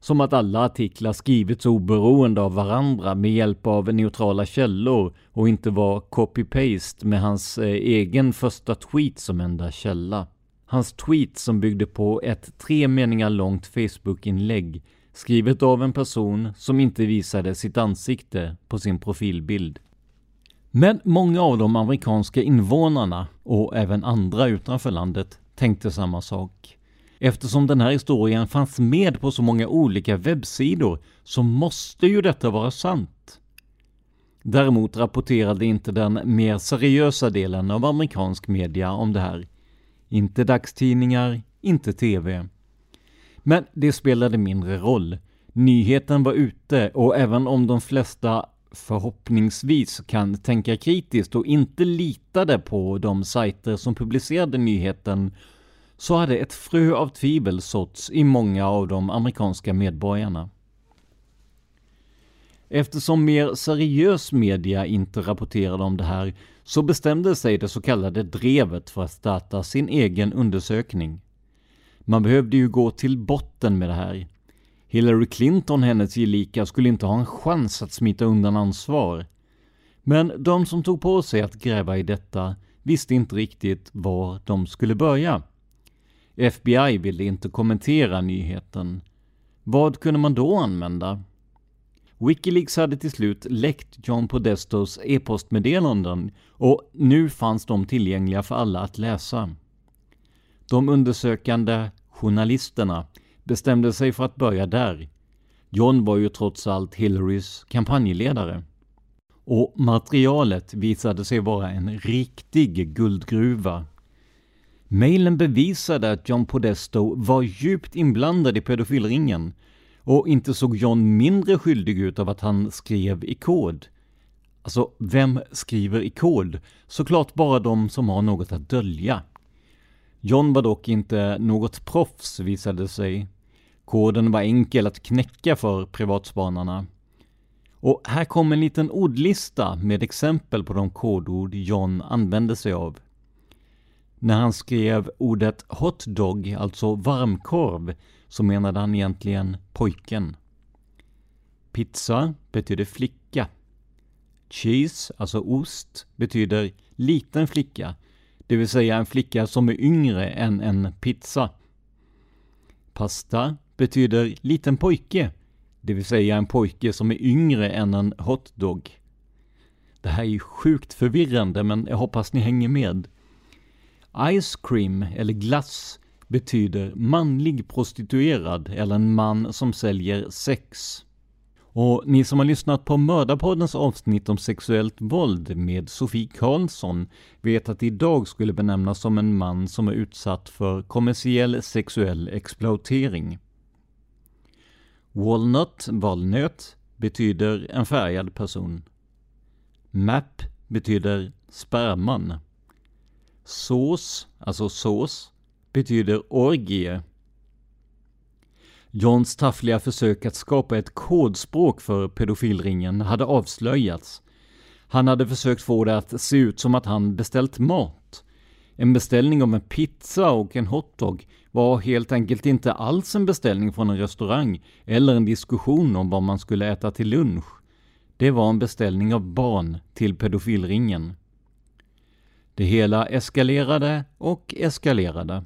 Som att alla artiklar skrivits oberoende av varandra med hjälp av neutrala källor och inte var copy-paste med hans eh, egen första tweet som enda källa. Hans tweet som byggde på ett tre meningar långt Facebook-inlägg skrivet av en person som inte visade sitt ansikte på sin profilbild. Men många av de amerikanska invånarna och även andra utanför landet tänkte samma sak. Eftersom den här historien fanns med på så många olika webbsidor så måste ju detta vara sant. Däremot rapporterade inte den mer seriösa delen av amerikansk media om det här. Inte dagstidningar, inte TV. Men det spelade mindre roll. Nyheten var ute och även om de flesta förhoppningsvis kan tänka kritiskt och inte litade på de sajter som publicerade nyheten så hade ett frö av tvivel såtts i många av de amerikanska medborgarna. Eftersom mer seriös media inte rapporterade om det här så bestämde sig det så kallade drevet för att starta sin egen undersökning. Man behövde ju gå till botten med det här. Hillary Clinton, hennes gelika, skulle inte ha en chans att smita undan ansvar. Men de som tog på sig att gräva i detta visste inte riktigt var de skulle börja. FBI ville inte kommentera nyheten. Vad kunde man då använda? Wikileaks hade till slut läckt John Podestos e-postmeddelanden och nu fanns de tillgängliga för alla att läsa. De undersökande journalisterna bestämde sig för att börja där. John var ju trots allt Hillarys kampanjledare. Och materialet visade sig vara en riktig guldgruva. Mailen bevisade att John Podesto var djupt inblandad i pedofilringen och inte såg John mindre skyldig ut av att han skrev i kod. Alltså, vem skriver i kod? Såklart bara de som har något att dölja. John var dock inte något proffs visade sig. Koden var enkel att knäcka för privatspanarna. Och här kommer en liten ordlista med exempel på de kodord John använde sig av. När han skrev ordet hotdog, alltså varmkorv, så menade han egentligen pojken. Pizza betyder flicka. Cheese, alltså ost, betyder liten flicka, det vill säga en flicka som är yngre än en pizza. Pasta betyder liten pojke, det vill säga en pojke som är yngre än en hotdog. Det här är sjukt förvirrande, men jag hoppas ni hänger med. Ice cream, eller glass, betyder manlig prostituerad eller en man som säljer sex. Och ni som har lyssnat på Mördarpoddens avsnitt om sexuellt våld med Sofie Karlsson vet att det idag skulle benämnas som en man som är utsatt för kommersiell sexuell exploatering. Walnut, valnöt, betyder en färgad person. Map betyder sperman. Sås, alltså sås, betyder orgie. Johns taffliga försök att skapa ett kodspråk för pedofilringen hade avslöjats. Han hade försökt få det att se ut som att han beställt mat. En beställning av en pizza och en hotdog var helt enkelt inte alls en beställning från en restaurang eller en diskussion om vad man skulle äta till lunch. Det var en beställning av barn till pedofilringen. Det hela eskalerade och eskalerade.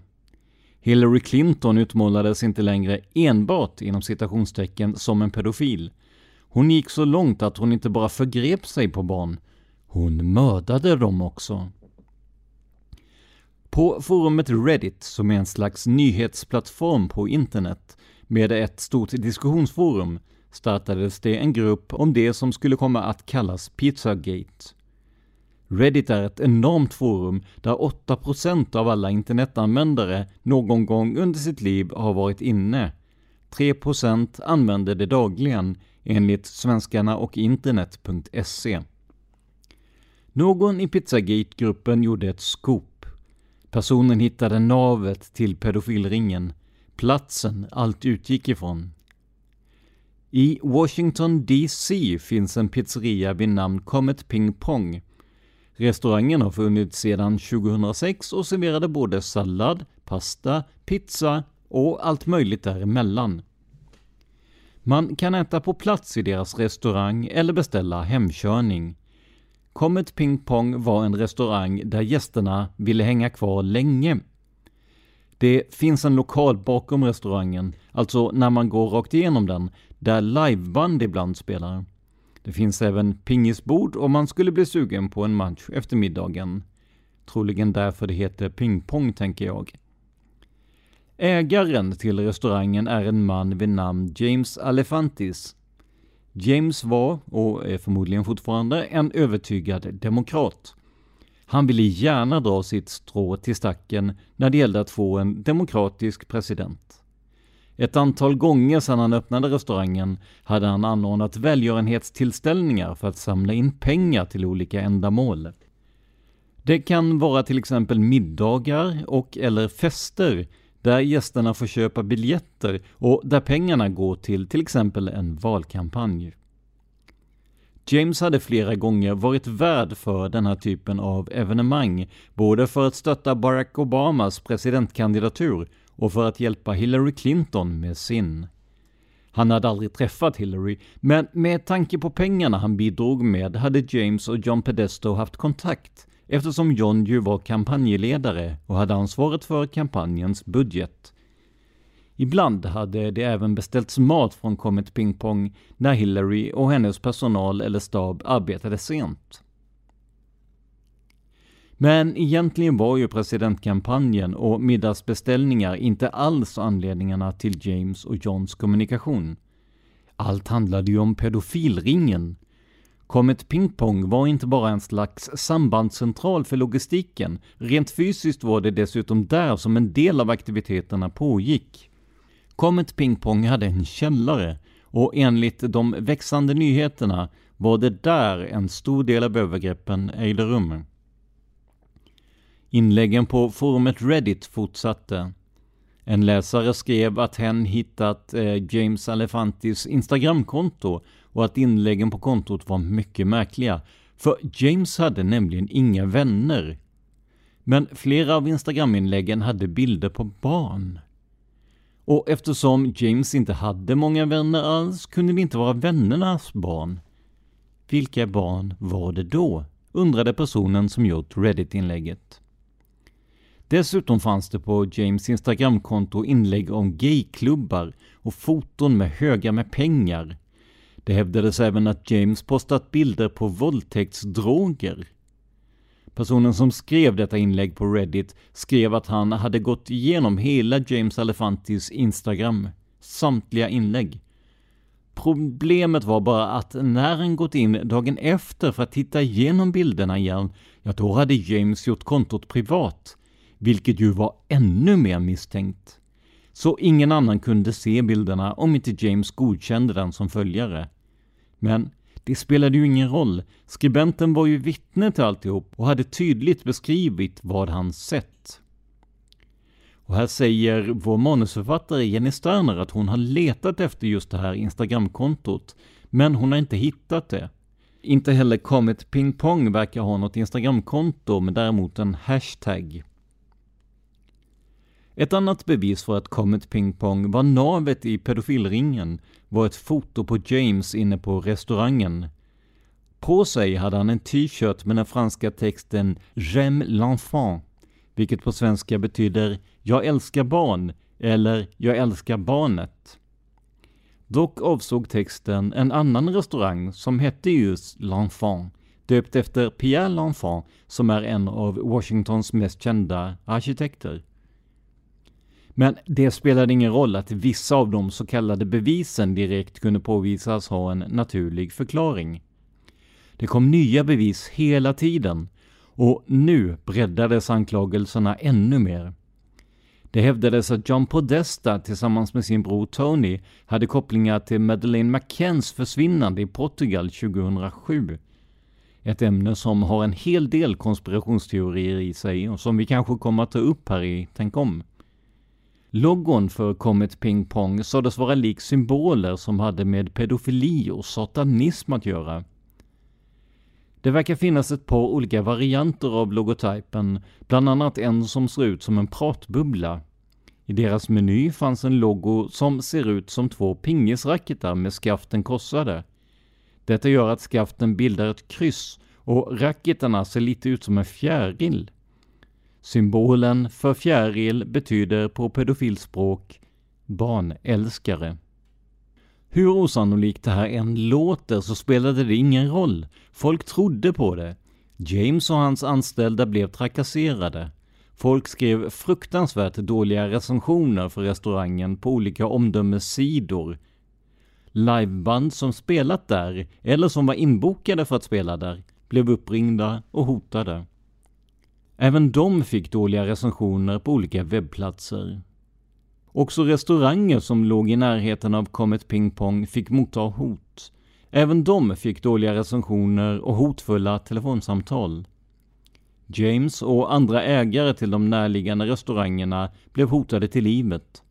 Hillary Clinton utmålades inte längre enbart inom citationstecken som en pedofil. Hon gick så långt att hon inte bara förgrep sig på barn, hon mördade dem också. På forumet Reddit, som är en slags nyhetsplattform på internet med ett stort diskussionsforum, startades det en grupp om det som skulle komma att kallas Pizzagate. Reddit är ett enormt forum där 8% av alla internetanvändare någon gång under sitt liv har varit inne. 3% använder det dagligen, enligt svenskarna och internet.se. Någon i Pizzagate-gruppen gjorde ett scoop. Personen hittade navet till pedofilringen, platsen allt utgick ifrån. I Washington DC finns en pizzeria vid namn Comet Ping Pong Restaurangen har funnits sedan 2006 och serverade både sallad, pasta, pizza och allt möjligt däremellan. Man kan äta på plats i deras restaurang eller beställa hemkörning. Comet Ping Pong var en restaurang där gästerna ville hänga kvar länge. Det finns en lokal bakom restaurangen, alltså när man går rakt igenom den, där liveband ibland spelar. Det finns även pingisbord om man skulle bli sugen på en match efter middagen. Troligen därför det heter pingpong, tänker jag. Ägaren till restaurangen är en man vid namn James Alefantis. James var, och är förmodligen fortfarande, en övertygad demokrat. Han ville gärna dra sitt strå till stacken när det gällde att få en demokratisk president. Ett antal gånger sedan han öppnade restaurangen hade han anordnat välgörenhetstillställningar för att samla in pengar till olika ändamål. Det kan vara till exempel middagar och eller fester där gästerna får köpa biljetter och där pengarna går till till exempel en valkampanj. James hade flera gånger varit värd för den här typen av evenemang, både för att stötta Barack Obamas presidentkandidatur och för att hjälpa Hillary Clinton med sin. Han hade aldrig träffat Hillary, men med tanke på pengarna han bidrog med hade James och John Pedesto haft kontakt eftersom John ju var kampanjledare och hade ansvaret för kampanjens budget. Ibland hade det även beställts mat från Comet Ping Pong när Hillary och hennes personal eller stab arbetade sent. Men egentligen var ju presidentkampanjen och middagsbeställningar inte alls anledningarna till James och Johns kommunikation. Allt handlade ju om pedofilringen. Comet Ping Pong var inte bara en slags sambandscentral för logistiken, rent fysiskt var det dessutom där som en del av aktiviteterna pågick. Comet Ping Pong hade en källare och enligt de växande nyheterna var det där en stor del av övergreppen ägde rum. Inläggen på forumet Reddit fortsatte. En läsare skrev att hen hittat eh, James Alefantis Instagramkonto och att inläggen på kontot var mycket märkliga, för James hade nämligen inga vänner. Men flera av instagraminläggen hade bilder på barn. Och eftersom James inte hade många vänner alls kunde det inte vara vännernas barn. Vilka barn var det då? undrade personen som gjort Reddit-inlägget. Dessutom fanns det på James Instagramkonto inlägg om gayklubbar och foton med högar med pengar. Det hävdades även att James postat bilder på våldtäktsdroger. Personen som skrev detta inlägg på Reddit skrev att han hade gått igenom hela James Alefantis Instagram, samtliga inlägg. Problemet var bara att när han gått in dagen efter för att titta igenom bilderna igen, ja då hade James gjort kontot privat vilket ju var ännu mer misstänkt. Så ingen annan kunde se bilderna om inte James godkände den som följare. Men det spelade ju ingen roll. Skribenten var ju vittne till alltihop och hade tydligt beskrivit vad han sett. Och här säger vår manusförfattare Jenny Sterner att hon har letat efter just det här Instagramkontot, men hon har inte hittat det. Inte heller Comet Ping Pong verkar ha något Instagramkonto, men däremot en hashtag. Ett annat bevis för att Comet Ping Pong var navet i pedofilringen var ett foto på James inne på restaurangen. På sig hade han en t-shirt med den franska texten ”J'aime l'enfant”, vilket på svenska betyder ”Jag älskar barn” eller ”Jag älskar barnet”. Dock avsåg texten en annan restaurang som hette just L'Enfant, döpt efter Pierre L'Enfant som är en av Washingtons mest kända arkitekter. Men det spelade ingen roll att vissa av de så kallade bevisen direkt kunde påvisas ha en naturlig förklaring. Det kom nya bevis hela tiden och nu breddades anklagelserna ännu mer. Det hävdades att John Podesta tillsammans med sin bror Tony hade kopplingar till Madeleine McCanns försvinnande i Portugal 2007. Ett ämne som har en hel del konspirationsteorier i sig och som vi kanske kommer att ta upp här i Tänk om. Loggon för Comet Ping Pong sades vara lik symboler som hade med pedofili och satanism att göra. Det verkar finnas ett par olika varianter av logotypen, bland annat en som ser ut som en pratbubbla. I deras meny fanns en logo som ser ut som två pingisracketar med skaften korsade. Detta gör att skaften bildar ett kryss och racketarna ser lite ut som en fjäril. Symbolen för fjäril betyder på pedofilspråk barnälskare. Hur osannolikt det här än låter så spelade det ingen roll. Folk trodde på det. James och hans anställda blev trakasserade. Folk skrev fruktansvärt dåliga recensioner för restaurangen på olika omdömessidor. Liveband som spelat där, eller som var inbokade för att spela där, blev uppringda och hotade. Även de fick dåliga recensioner på olika webbplatser. Också restauranger som låg i närheten av Comet Ping Pong fick motta hot. Även de fick dåliga recensioner och hotfulla telefonsamtal. James och andra ägare till de närliggande restaurangerna blev hotade till livet.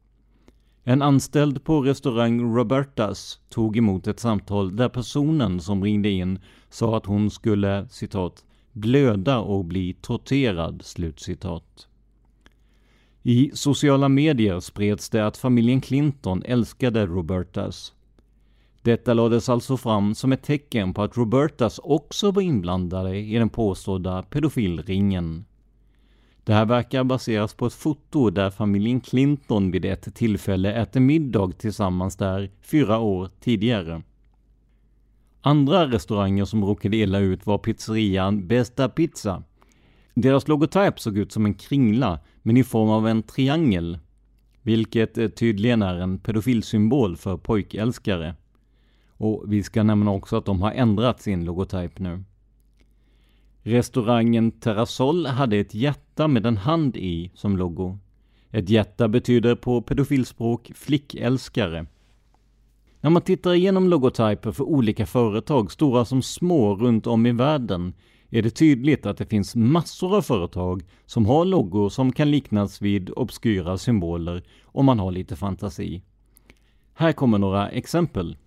En anställd på restaurang Robertas tog emot ett samtal där personen som ringde in sa att hon skulle citat blöda och bli torterad. Slutcitat. I sociala medier spreds det att familjen Clinton älskade Robertas. Detta lades alltså fram som ett tecken på att Robertas också var inblandade i den påstådda pedofilringen. Det här verkar baseras på ett foto där familjen Clinton vid ett tillfälle äter middag tillsammans där fyra år tidigare. Andra restauranger som råkade illa ut var pizzerian Besta Pizza. Deras logotyp såg ut som en kringla, men i form av en triangel, vilket eh, tydligen är en pedofilsymbol för pojkälskare. Och vi ska nämna också att de har ändrat sin logotyp nu. Restaurangen Terrasol hade ett hjärta med en hand i som logo. Ett hjärta betyder på pedofilspråk flickälskare. När man tittar igenom logotyper för olika företag, stora som små, runt om i världen, är det tydligt att det finns massor av företag som har loggor som kan liknas vid obskyra symboler om man har lite fantasi. Här kommer några exempel.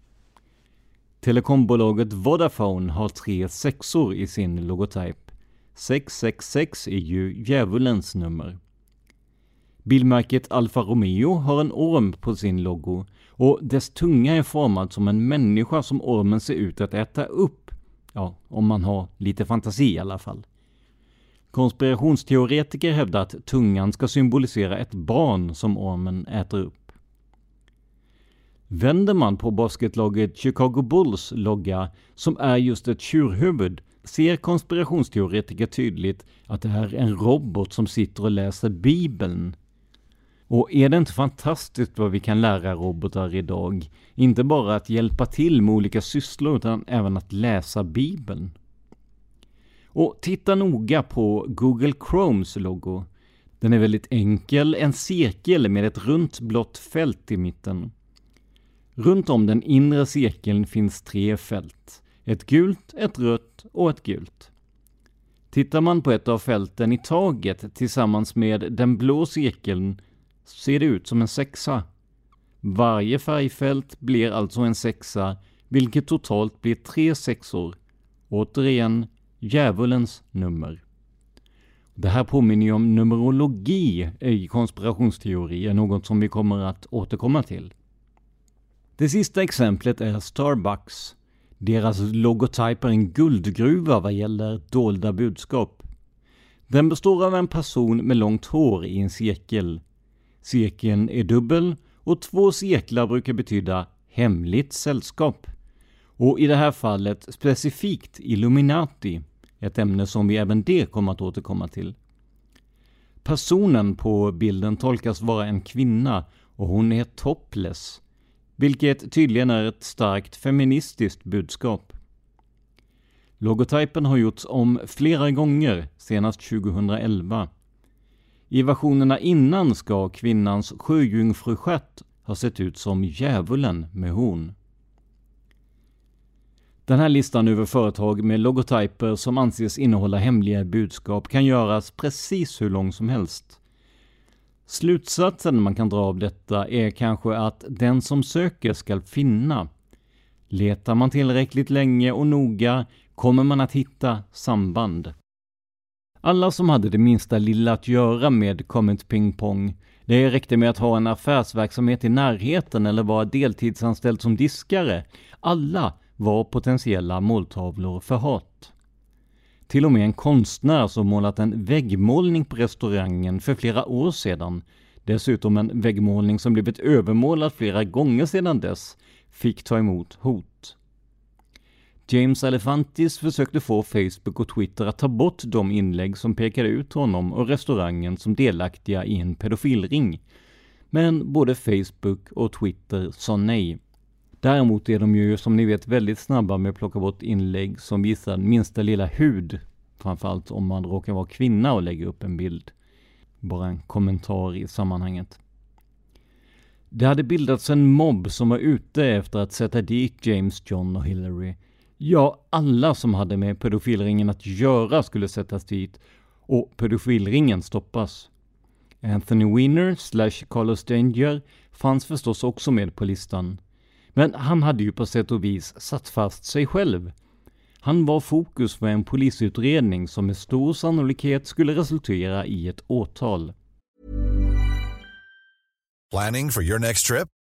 Telekombolaget Vodafone har tre sexor i sin logotyp. 666 är ju djävulens nummer. Bilmärket Alfa Romeo har en orm på sin logo och dess tunga är formad som en människa som ormen ser ut att äta upp. Ja, om man har lite fantasi i alla fall. Konspirationsteoretiker hävdar att tungan ska symbolisera ett barn som ormen äter upp. Vänder man på basketlaget Chicago Bulls logga, som är just ett tjurhuvud, ser konspirationsteoretiker tydligt att det är en robot som sitter och läser Bibeln. Och är det inte fantastiskt vad vi kan lära robotar idag? Inte bara att hjälpa till med olika sysslor, utan även att läsa Bibeln. Och titta noga på Google Chromes logo. Den är väldigt enkel, en cirkel med ett runt blått fält i mitten. Runt om den inre cirkeln finns tre fält. Ett gult, ett rött och ett gult. Tittar man på ett av fälten i taget tillsammans med den blå cirkeln ser det ut som en sexa. Varje färgfält blir alltså en sexa, vilket totalt blir tre sexor. Återigen, djävulens nummer. Det här påminner ju om numerologi i konspirationsteorier, något som vi kommer att återkomma till. Det sista exemplet är Starbucks. Deras logotyp är en guldgruva vad gäller dolda budskap. Den består av en person med långt hår i en cirkel. Cirkeln är dubbel och två cirklar brukar betyda hemligt sällskap. Och i det här fallet specifikt Illuminati, ett ämne som vi även det kommer att återkomma till. Personen på bilden tolkas vara en kvinna och hon är topless vilket tydligen är ett starkt feministiskt budskap. Logotypen har gjorts om flera gånger, senast 2011. I versionerna innan ska kvinnans sjöjungfrustjärt ha sett ut som djävulen med horn. Den här listan över företag med logotyper som anses innehålla hemliga budskap kan göras precis hur lång som helst. Slutsatsen man kan dra av detta är kanske att den som söker skall finna. Letar man tillräckligt länge och noga kommer man att hitta samband. Alla som hade det minsta lilla att göra med Comet Ping Pong, det räckte med att ha en affärsverksamhet i närheten eller vara deltidsanställd som diskare. Alla var potentiella måltavlor för hat. Till och med en konstnär som målat en väggmålning på restaurangen för flera år sedan, dessutom en väggmålning som blivit övermålad flera gånger sedan dess, fick ta emot hot. James Elefantis försökte få Facebook och Twitter att ta bort de inlägg som pekade ut honom och restaurangen som delaktiga i en pedofilring. Men både Facebook och Twitter sa nej. Däremot är de ju som ni vet väldigt snabba med att plocka bort inlägg som visar minsta lilla hud framförallt om man råkar vara kvinna och lägger upp en bild. Bara en kommentar i sammanhanget. Det hade bildats en mobb som var ute efter att sätta dit James, John och Hillary. Ja, alla som hade med pedofilringen att göra skulle sättas dit och pedofilringen stoppas. Anthony Weiner slash Carlos Danger fanns förstås också med på listan. Men han hade ju på sätt och vis satt fast sig själv. Han var fokus för en polisutredning som med stor sannolikhet skulle resultera i ett åtal. Planning for your next trip?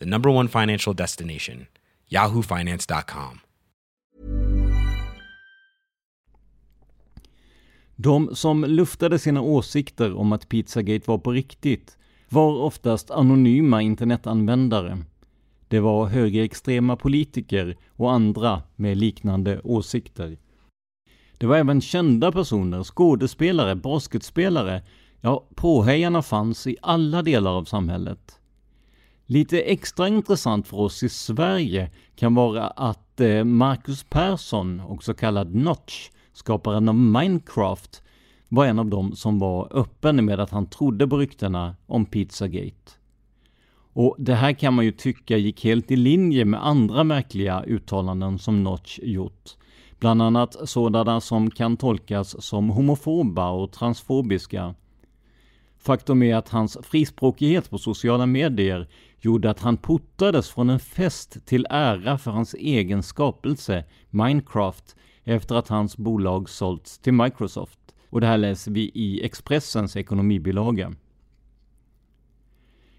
the number one financial destination, yahoofinance.com. De som luftade sina åsikter om att Pizzagate var på riktigt var oftast anonyma internetanvändare. Det var högerextrema politiker och andra med liknande åsikter. Det var även kända personer, skådespelare, basketspelare, ja, påhejarna fanns i alla delar av samhället. Lite extra intressant för oss i Sverige kan vara att eh, Marcus Persson, också kallad Notch, skaparen av Minecraft, var en av dem som var öppen med att han trodde på ryktena om Pizzagate. Och det här kan man ju tycka gick helt i linje med andra märkliga uttalanden som Notch gjort. Bland annat sådana som kan tolkas som homofoba och transfobiska. Faktum är att hans frispråkighet på sociala medier gjorde att han portades från en fest till ära för hans egen skapelse, Minecraft, efter att hans bolag sålts till Microsoft. Och det här läser vi i Expressens ekonomibilaga.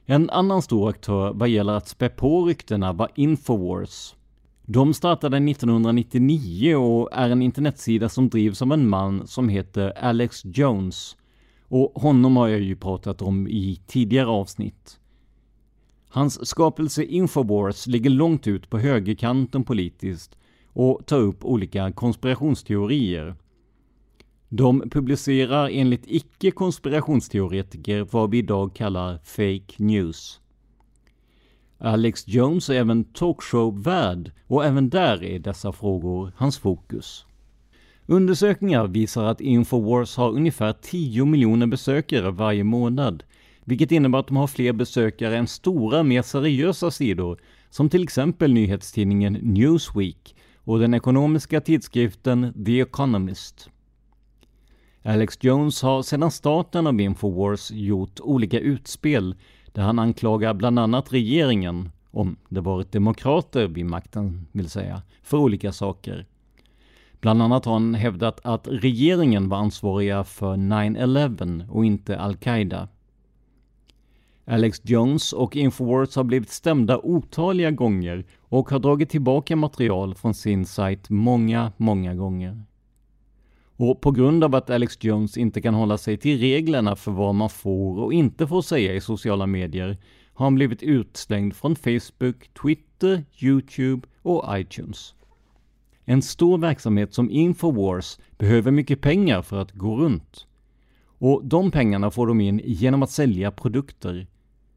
En annan stor aktör vad gäller att spä på ryktena var Infowars. De startade 1999 och är en internetsida som drivs av en man som heter Alex Jones. Och honom har jag ju pratat om i tidigare avsnitt. Hans skapelse Infowars ligger långt ut på högerkanten politiskt och tar upp olika konspirationsteorier. De publicerar enligt icke-konspirationsteoretiker vad vi idag kallar fake news. Alex Jones är även talkshow-värd och även där är dessa frågor hans fokus. Undersökningar visar att Infowars har ungefär 10 miljoner besökare varje månad, vilket innebär att de har fler besökare än stora, mer seriösa sidor, som till exempel nyhetstidningen Newsweek och den ekonomiska tidskriften The Economist. Alex Jones har sedan starten av Infowars gjort olika utspel där han anklagar bland annat regeringen, om det varit demokrater vid makten vill säga, för olika saker. Bland annat har han hävdat att regeringen var ansvariga för 9-11 och inte Al-Qaida. Alex Jones och Infowars har blivit stämda otaliga gånger och har dragit tillbaka material från sin sajt många, många gånger. Och på grund av att Alex Jones inte kan hålla sig till reglerna för vad man får och inte får säga i sociala medier har han blivit utslängd från Facebook, Twitter, Youtube och iTunes. En stor verksamhet som Infowars behöver mycket pengar för att gå runt. Och de pengarna får de in genom att sälja produkter.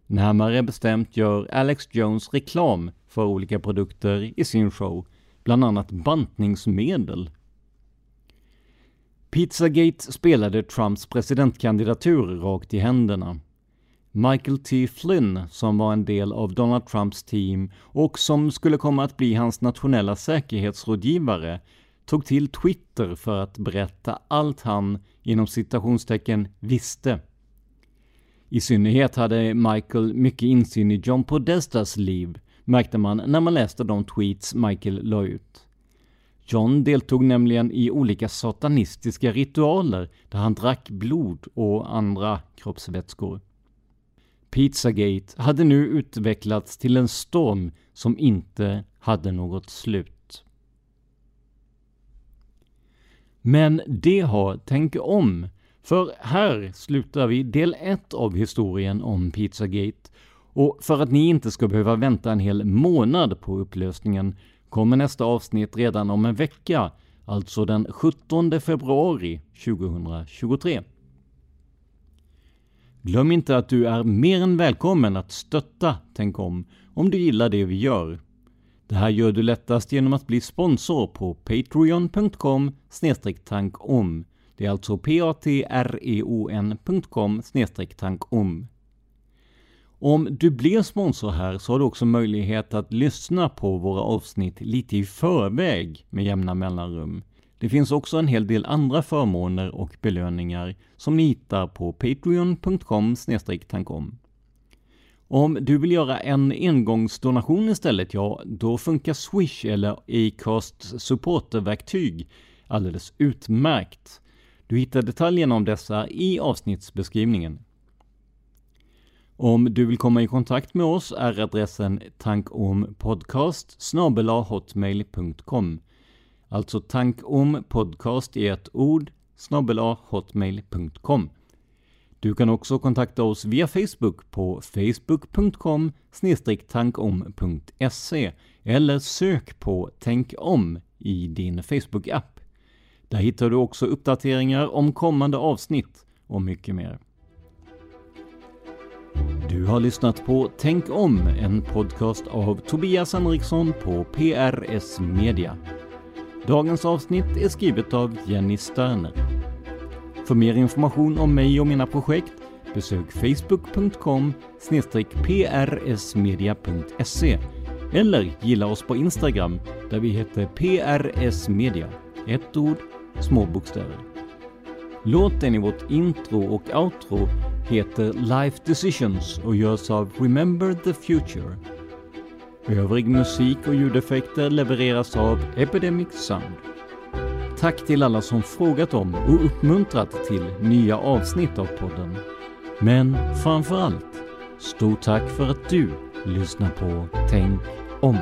Närmare bestämt gör Alex Jones reklam för olika produkter i sin show, bland annat bantningsmedel. Pizzagate spelade Trumps presidentkandidatur rakt i händerna. Michael T. Flynn, som var en del av Donald Trumps team och som skulle komma att bli hans nationella säkerhetsrådgivare, tog till Twitter för att berätta allt han, inom citationstecken, visste. I synnerhet hade Michael mycket insyn i John Podestas liv, märkte man när man läste de tweets Michael la ut. John deltog nämligen i olika satanistiska ritualer där han drack blod och andra kroppsvätskor. Pizzagate hade nu utvecklats till en storm som inte hade något slut. Men det har Tänk om, för här slutar vi del 1 av historien om Pizzagate. Och för att ni inte ska behöva vänta en hel månad på upplösningen kommer nästa avsnitt redan om en vecka, alltså den 17 februari 2023. Glöm inte att du är mer än välkommen att stötta Tänk om, om du gillar det vi gör. Det här gör du lättast genom att bli sponsor på patreon.com tankom. Det är alltså p-a-t-r-e-o-n.com tankom. Om du blir sponsor här så har du också möjlighet att lyssna på våra avsnitt lite i förväg med jämna mellanrum. Det finns också en hel del andra förmåner och belöningar som ni hittar på patreon.com tankom. Om du vill göra en engångsdonation istället, ja, då funkar Swish eller Acasts supporterverktyg alldeles utmärkt. Du hittar detaljerna om dessa i avsnittsbeskrivningen. Om du vill komma i kontakt med oss är adressen tankompodcast hotmail.com Alltså tankompodcast i ett ord hotmail.com du kan också kontakta oss via Facebook på facebook.com tankom.se eller sök på Tänk om i din Facebook-app. Där hittar du också uppdateringar om kommande avsnitt och mycket mer. Du har lyssnat på Tänk om, en podcast av Tobias Henriksson på PRS Media. Dagens avsnitt är skrivet av Jenny Sterner. För mer information om mig och mina projekt besök facebook.com prsmedia.se eller gilla oss på Instagram där vi heter prsmedia. Ett ord, små bokstäver. Låten i vårt intro och outro heter Life Decisions och görs av Remember the Future. Övrig musik och ljudeffekter levereras av Epidemic Sound. Tack till alla som frågat om och uppmuntrat till nya avsnitt av podden. Men framför allt, stort tack för att du lyssnar på Tänk om.